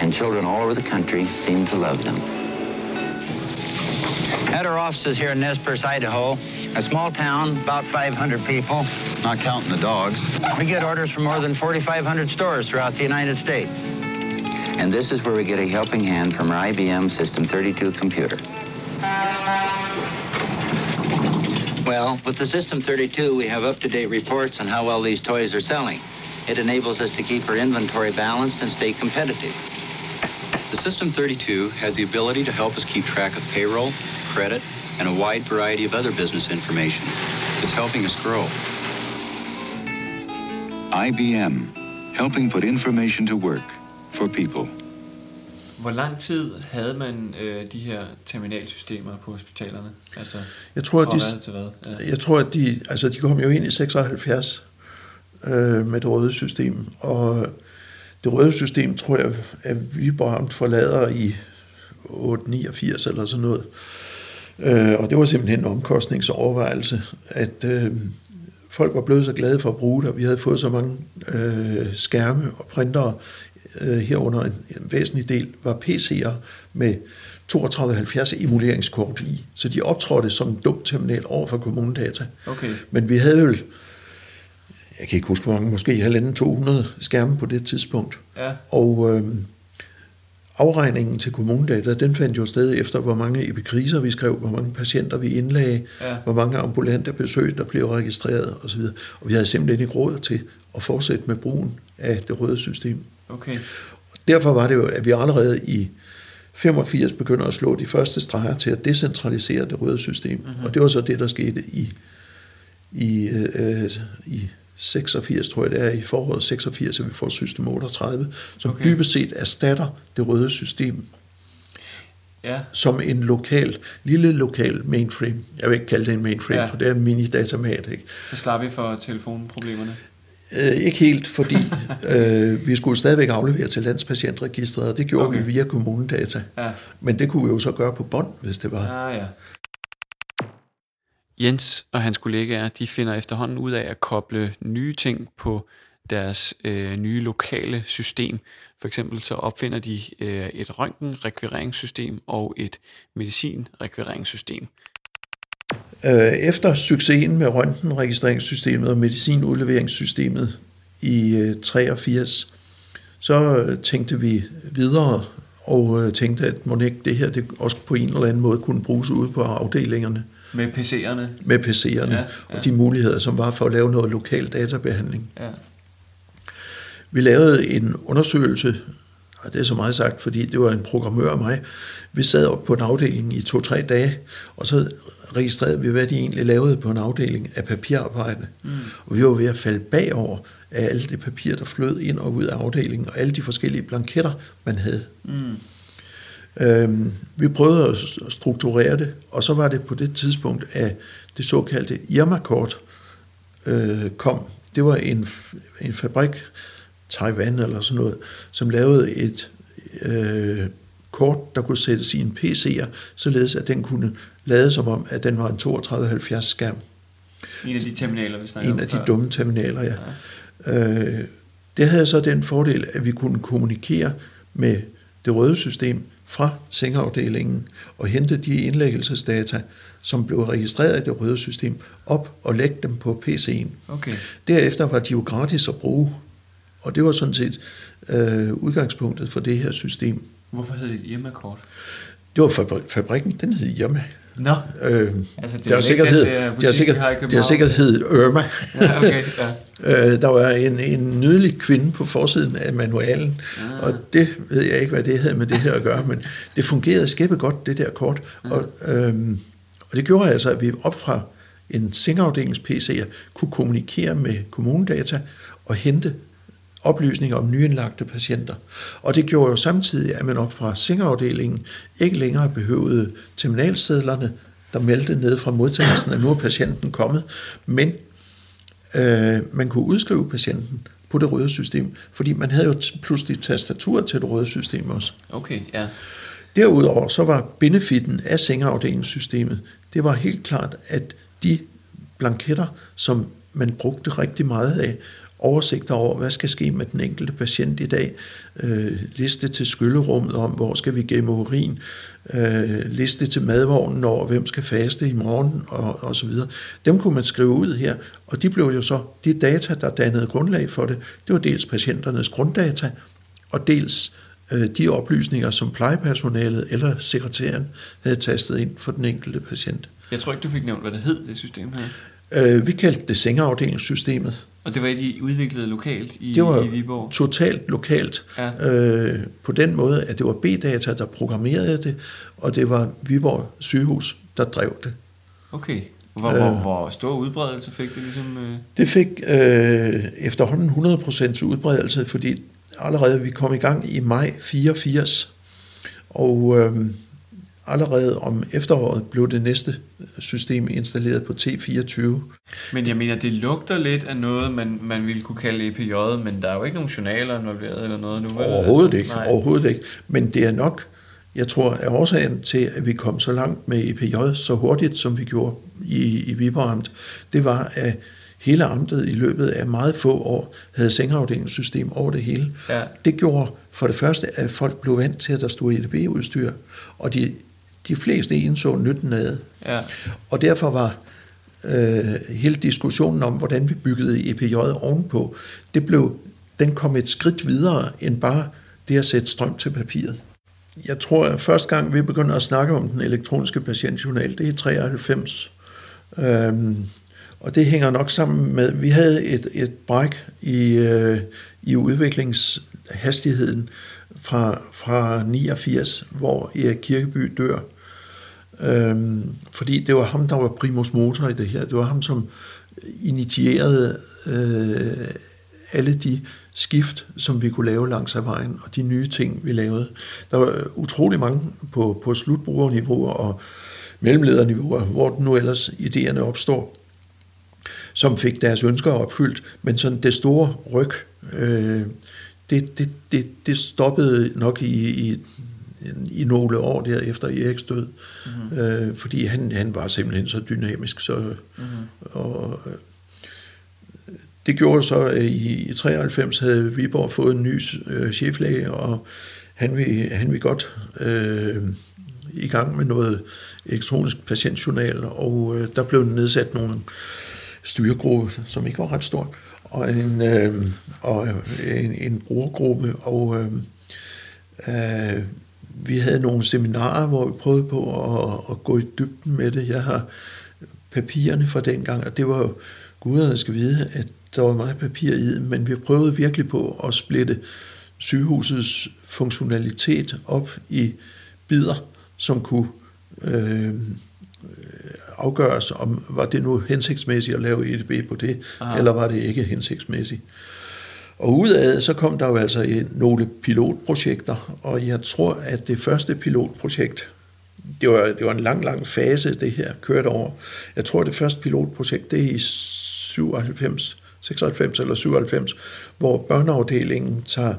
And children all over the country seem to love them. At our offices here in Nez Perce, Idaho, a small town, about 500 people. Not counting the dogs. We get orders from more than 4,500 stores throughout the United States. And this is where we get a helping hand from our IBM System 32 computer. Well, with the System 32, we have up-to-date reports on how well these toys are selling. It enables us to keep our inventory balanced and stay competitive. The System 32 has the ability to help us keep track of payroll, credit, and a wide variety of other business information. It's helping us grow. IBM, helping put information to work for people. Hvor lang tid havde man øh, de her terminalsystemer på hospitalerne? Altså, jeg tror, at de, til hvad? Ja. jeg tror, at de, altså, de kom jo ind i 76 øh, med det røde system, og det røde system tror jeg, at vi Amt forlader i 889 eller sådan noget. Øh, og det var simpelthen en omkostningsovervejelse, at øh, folk var blevet så glade for at bruge det, og vi havde fået så mange øh, skærme og printere øh, herunder en, en væsentlig del, var PC'er med 3270 emuleringskort i. Så de optrådte som en dum terminal over for kommunedata. Okay. Men vi havde jo, jeg kan ikke huske hvor mange, måske halvanden 200 skærme på det tidspunkt. Ja. Og øh, afregningen til kommunedata, den fandt jo sted efter, hvor mange epikriser vi skrev, hvor mange patienter vi indlagde, ja. hvor mange ambulante besøg, der blev registreret osv. Og vi havde simpelthen ikke råd til at fortsætte med brugen af det røde system. Okay. Derfor var det jo, at vi allerede i 85 begynder at slå de første streger til at decentralisere det røde system. Mm-hmm. Og det var så det, der skete i, i, øh, i 86, tror jeg det er, i foråret 86, at vi får system 38, som okay. dybest set erstatter det røde system ja. som en lokal, lille lokal mainframe. Jeg vil ikke kalde det en mainframe, ja. for det er en mini-datamat. Ikke? Så slapper vi for telefonproblemerne? Øh, ikke helt, fordi øh, vi skulle stadigvæk aflevere til landspatientregistret, og det gjorde okay. vi via kommunedata. Ja. Men det kunne vi jo så gøre på bånd, hvis det var. Ja, ja. Jens og hans kollegaer, de finder efterhånden ud af at koble nye ting på deres øh, nye lokale system. For eksempel så opfinder de øh, et røntgenrekvireringssystem og et medicinrekvireringssystem. Øh, efter succesen med røntgenregistreringssystemet og medicinudleveringssystemet i øh, 83, så tænkte vi videre og øh, tænkte, at må det her det også på en eller anden måde kunne bruges ude på afdelingerne. Med PC'erne? Med PC'erne, ja, ja. og de muligheder, som var for at lave noget lokal databehandling. Ja. Vi lavede en undersøgelse, og det er så meget sagt, fordi det var en programmør af mig. Vi sad op på en afdeling i to-tre dage, og så registrerede vi, hvad de egentlig lavede på en afdeling af papirarbejde. Mm. Og vi var ved at falde bagover af alle det papir, der flød ind og ud af afdelingen, og alle de forskellige blanketter, man havde. Mm. Øhm, vi prøvede at strukturere det, og så var det på det tidspunkt, at det såkaldte Irma-kort øh, kom. Det var en, en fabrik, Taiwan eller sådan noget, som lavede et øh, kort, der kunne sættes i en PC'er, således at den kunne lade som om, at den var en 3270 skærm. En af de terminaler, vi snakker En af de dumme terminaler, ja. ja. Øh, det havde så den fordel, at vi kunne kommunikere med det røde system fra sengeafdelingen og hente de indlæggelsesdata, som blev registreret i det røde system, op og lægge dem på PC'en. Okay. Derefter var de jo gratis at bruge, og det var sådan set øh, udgangspunktet for det her system. Hvorfor hed det et Irma-kort? Det var fabrikken, den hed Irma. Nå, øh, altså, det, det har sikkert hed, det har sikkert, det har sikkert hed Irma. Ja, okay, ja. Øh, der var en, en nydelig kvinde på forsiden af manualen, ah. og det ved jeg ikke, hvad det havde med det her at gøre, men det fungerede skæppe godt, det der kort. Ah. Og, øh, og det gjorde altså, at vi op fra en sengafdelings PC'er kunne kommunikere med kommunedata og hente oplysninger om nyindlagte patienter. Og det gjorde jo samtidig, at man op fra sengeafdelingen ikke længere behøvede terminalsedlerne, der meldte ned fra modtagelsen, at nu er patienten kommet, men øh, man kunne udskrive patienten på det røde system, fordi man havde jo pludselig tastatur til det røde system også. Okay, ja. Derudover så var benefitten af sengeafdelingssystemet, det var helt klart, at de blanketter, som man brugte rigtig meget af, oversigter over, hvad skal ske med den enkelte patient i dag, øh, liste til skyllerummet om, hvor skal vi gemme urin, øh, liste til madvognen over, hvem skal faste i morgen, og, og så videre. Dem kunne man skrive ud her, og de blev jo så, de data, der dannede grundlag for det, det var dels patienternes grunddata, og dels øh, de oplysninger, som plejepersonalet eller sekretæren havde tastet ind for den enkelte patient. Jeg tror ikke, du fik nævnt, hvad det hed, det system her. Øh, vi kaldte det sengeafdelingssystemet. Og det var et, I udviklede lokalt i, det var i Viborg? totalt lokalt. Ja. Øh, på den måde, at det var B-data, der programmerede det, og det var Viborg sygehus, der drev det. Okay. Hvor, øh, hvor, hvor stor udbredelse fik det ligesom? Øh? Det fik øh, efterhånden 100% udbredelse, fordi allerede vi kom i gang i maj 84, og øh, allerede om efteråret blev det næste system installeret på T24. Men jeg mener, det lugter lidt af noget, man, man ville kunne kalde EPJ, men der er jo ikke nogen journaler involveret eller noget nu. Overhovedet altså, ikke, nej. overhovedet ikke. Men det er nok, jeg tror, er årsagen til, at vi kom så langt med EPJ så hurtigt, som vi gjorde i, i Viborg Amt, det var, at hele amtet i løbet af meget få år havde sengafdelingssystem over det hele. Ja. Det gjorde for det første, at folk blev vant til, at der stod EDB-udstyr, og de de fleste indså nytten af. Ja. Og derfor var øh, hele diskussionen om, hvordan vi byggede EPJ ovenpå, det blev, den kom et skridt videre end bare det at sætte strøm til papiret. Jeg tror, at første gang vi begynder at snakke om den elektroniske patientjournal, det er i 93. Øhm, og det hænger nok sammen med, vi havde et, et bræk i, øh, i udviklingshastigheden fra, fra 89, hvor Erik Kirkeby dør. Øhm, fordi det var ham, der var primus motor i det her. Det var ham, som initierede øh, alle de skift, som vi kunne lave langs af vejen, og de nye ting, vi lavede. Der var utrolig mange på, på slutbrugerniveau og mellemlederniveau, hvor nu ellers idéerne opstår. som fik deres ønsker opfyldt, men sådan det store ryg, øh, det, det, det, det stoppede nok i, i, i nogle år der efter Eriks død, mm-hmm. øh, fordi han, han var simpelthen så dynamisk, så mm-hmm. og, det gjorde så, at i 93 havde Viborg fået en ny øh, cheflæge, og han vil, han vil godt øh, i gang med noget elektronisk patientjournal, og øh, der blev nedsat nogle styregruppe, som ikke var ret stort, og en, øh, og en, en brugergruppe, og øh, øh, vi havde nogle seminarer, hvor vi prøvede på at, at gå i dybden med det. Jeg har papirerne fra dengang, og det var guderne skal vide, at der var meget papir i, men vi prøvede virkelig på at splitte sygehusets funktionalitet op i bidder, som kunne øh, afgøres, om var det nu hensigtsmæssigt at lave EDB på det, Aha. eller var det ikke hensigtsmæssigt. Og ud af så kom der jo altså nogle pilotprojekter, og jeg tror, at det første pilotprojekt, det var, det var en lang, lang fase, det her kørte over. Jeg tror, det første pilotprojekt, det er i 97, 96 eller 97, hvor børneafdelingen tager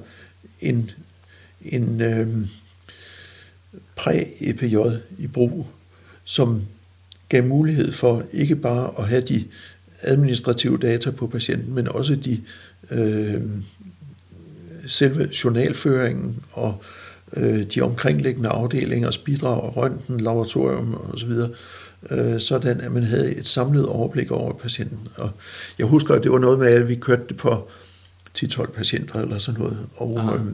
en, en øh, præ-EPJ i brug, som gav mulighed for ikke bare at have de administrative data på patienten, men også de øh, selve journalføringen og øh, de omkringliggende afdelingers bidrag, røntgen, laboratorium osv., øh, sådan at man havde et samlet overblik over patienten. Og jeg husker, at det var noget med, at vi kørte det på 10-12 patienter eller sådan noget, og øh,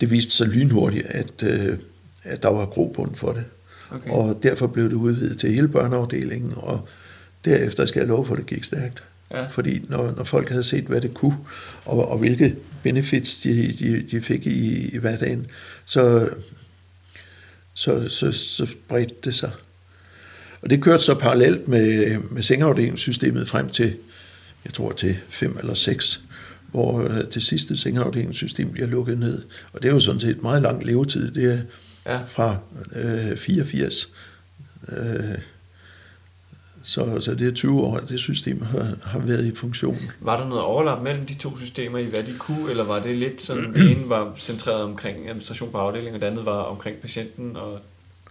det viste sig lynhurtigt, at, øh, at der var grobund for det. Okay. Og derfor blev det udvidet til hele børneafdelingen, og derefter skal jeg love for, at det gik stærkt. Ja. Fordi når, når folk havde set, hvad det kunne, og, og hvilke benefits de, de, de fik i, i hverdagen, så, så, så, så spredte det sig. Og det kørte så parallelt med, med sengeafdelingssystemet frem til, jeg tror til fem eller seks, hvor øh, det sidste sengeafdelingssystem bliver lukket ned. Og det er jo sådan set meget lang levetid. Det er ja. fra øh, 84. Øh, så, så det er 20 år, at det system har, har været i funktion. Var der noget overlap mellem de to systemer i, hvad de kunne, eller var det lidt sådan, det ene var centreret omkring administration på afdelingen, og det andet var omkring patienten, og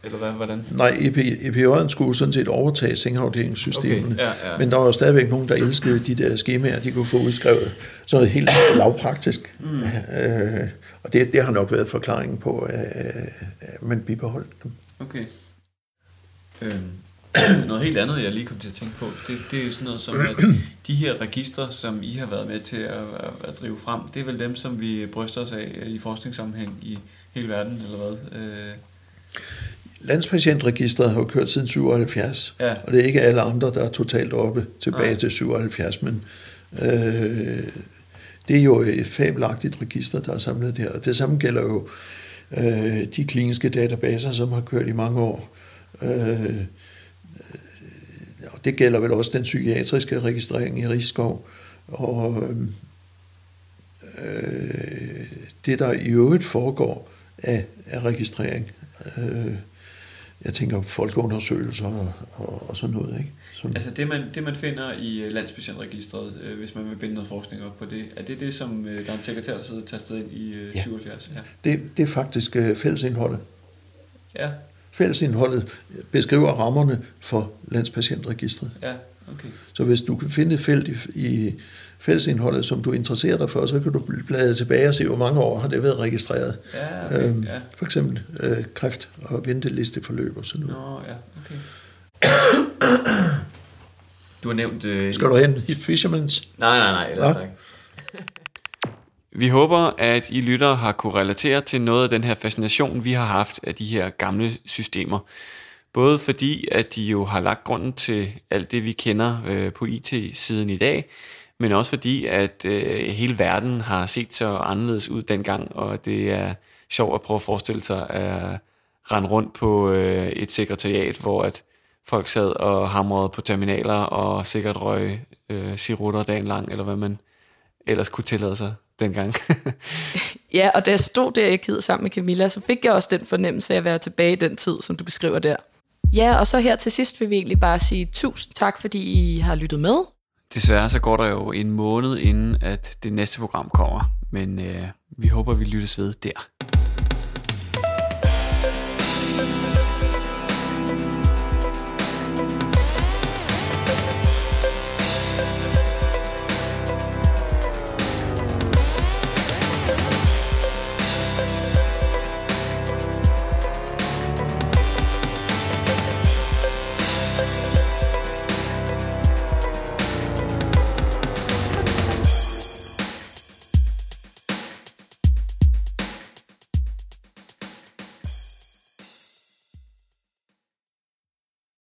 eller hvad, hvordan? Nej, EP, EPJ'en skulle sådan set overtage sengeafdelingssystemet, okay, ja, ja. men der var stadigvæk nogen, der elskede de der skemaer, de kunne få udskrevet sådan helt lavpraktisk. Mm. Øh, og det, det har nok været forklaringen på, at man bibeholdt dem. Okay. Øhm, noget helt andet, jeg lige kom til at tænke på, det, det er sådan noget som, at de her registre, som I har været med til at, at, at drive frem, det er vel dem, som vi bryster os af i forskningssammenhæng i hele verden, eller hvad? Øh, Landspatientregistret har jo kørt siden 77, ja. og det er ikke alle andre, der er totalt oppe tilbage ja. til 77, men øh, det er jo et fabelagtigt register, der er samlet der. Og det samme gælder jo øh, de kliniske databaser, som har kørt i mange år. Øh, og det gælder vel også den psykiatriske registrering i Rigskov. Og øh, det, der i øvrigt foregår af, af registrering, øh, jeg tænker folkeundersøgelser og, og, og sådan noget. Ikke? Sådan. Altså det man, det man finder i øh, landspatientregistret, øh, hvis man vil binde noget forskning op på det, er det det, som øh, der er en sekretær, der sidder tastet ind i øh, ja. 77? Ja. Det, det er faktisk øh, fællesindholdet. Ja. Fællesindholdet beskriver rammerne for landspatientregistret. Ja, okay. Så hvis du kan finde et felt i, i fællesindholdet, som du interesserer dig for, så kan du bladre tilbage og se, hvor mange år har det været registreret. Ja, okay, øhm, ja. For eksempel øh, kræft og ventelisteforløb og sådan noget. Nå, ja, okay. Du har nævnt... Øh, Skal du hen i Fishermans? Nej, nej, nej, ellers ja. tak. Vi håber, at I lyttere har kunne relatere til noget af den her fascination, vi har haft af de her gamle systemer. Både fordi, at de jo har lagt grunden til alt det, vi kender øh, på IT-siden i dag, men også fordi, at øh, hele verden har set så anderledes ud dengang, og det er sjovt at prøve at forestille sig at rende rundt på øh, et sekretariat, hvor at folk sad og hamrede på terminaler og sikkert røg øh, sirutter dagen lang, eller hvad man ellers kunne tillade sig dengang. ja, og da jeg stod der i kidet sammen med Camilla, så fik jeg også den fornemmelse af at være tilbage i den tid, som du beskriver der. Ja, og så her til sidst vil vi egentlig bare sige tusind tak, fordi I har lyttet med. Desværre så går der jo en måned inden, at det næste program kommer, men øh, vi håber, vi lyttes ved der.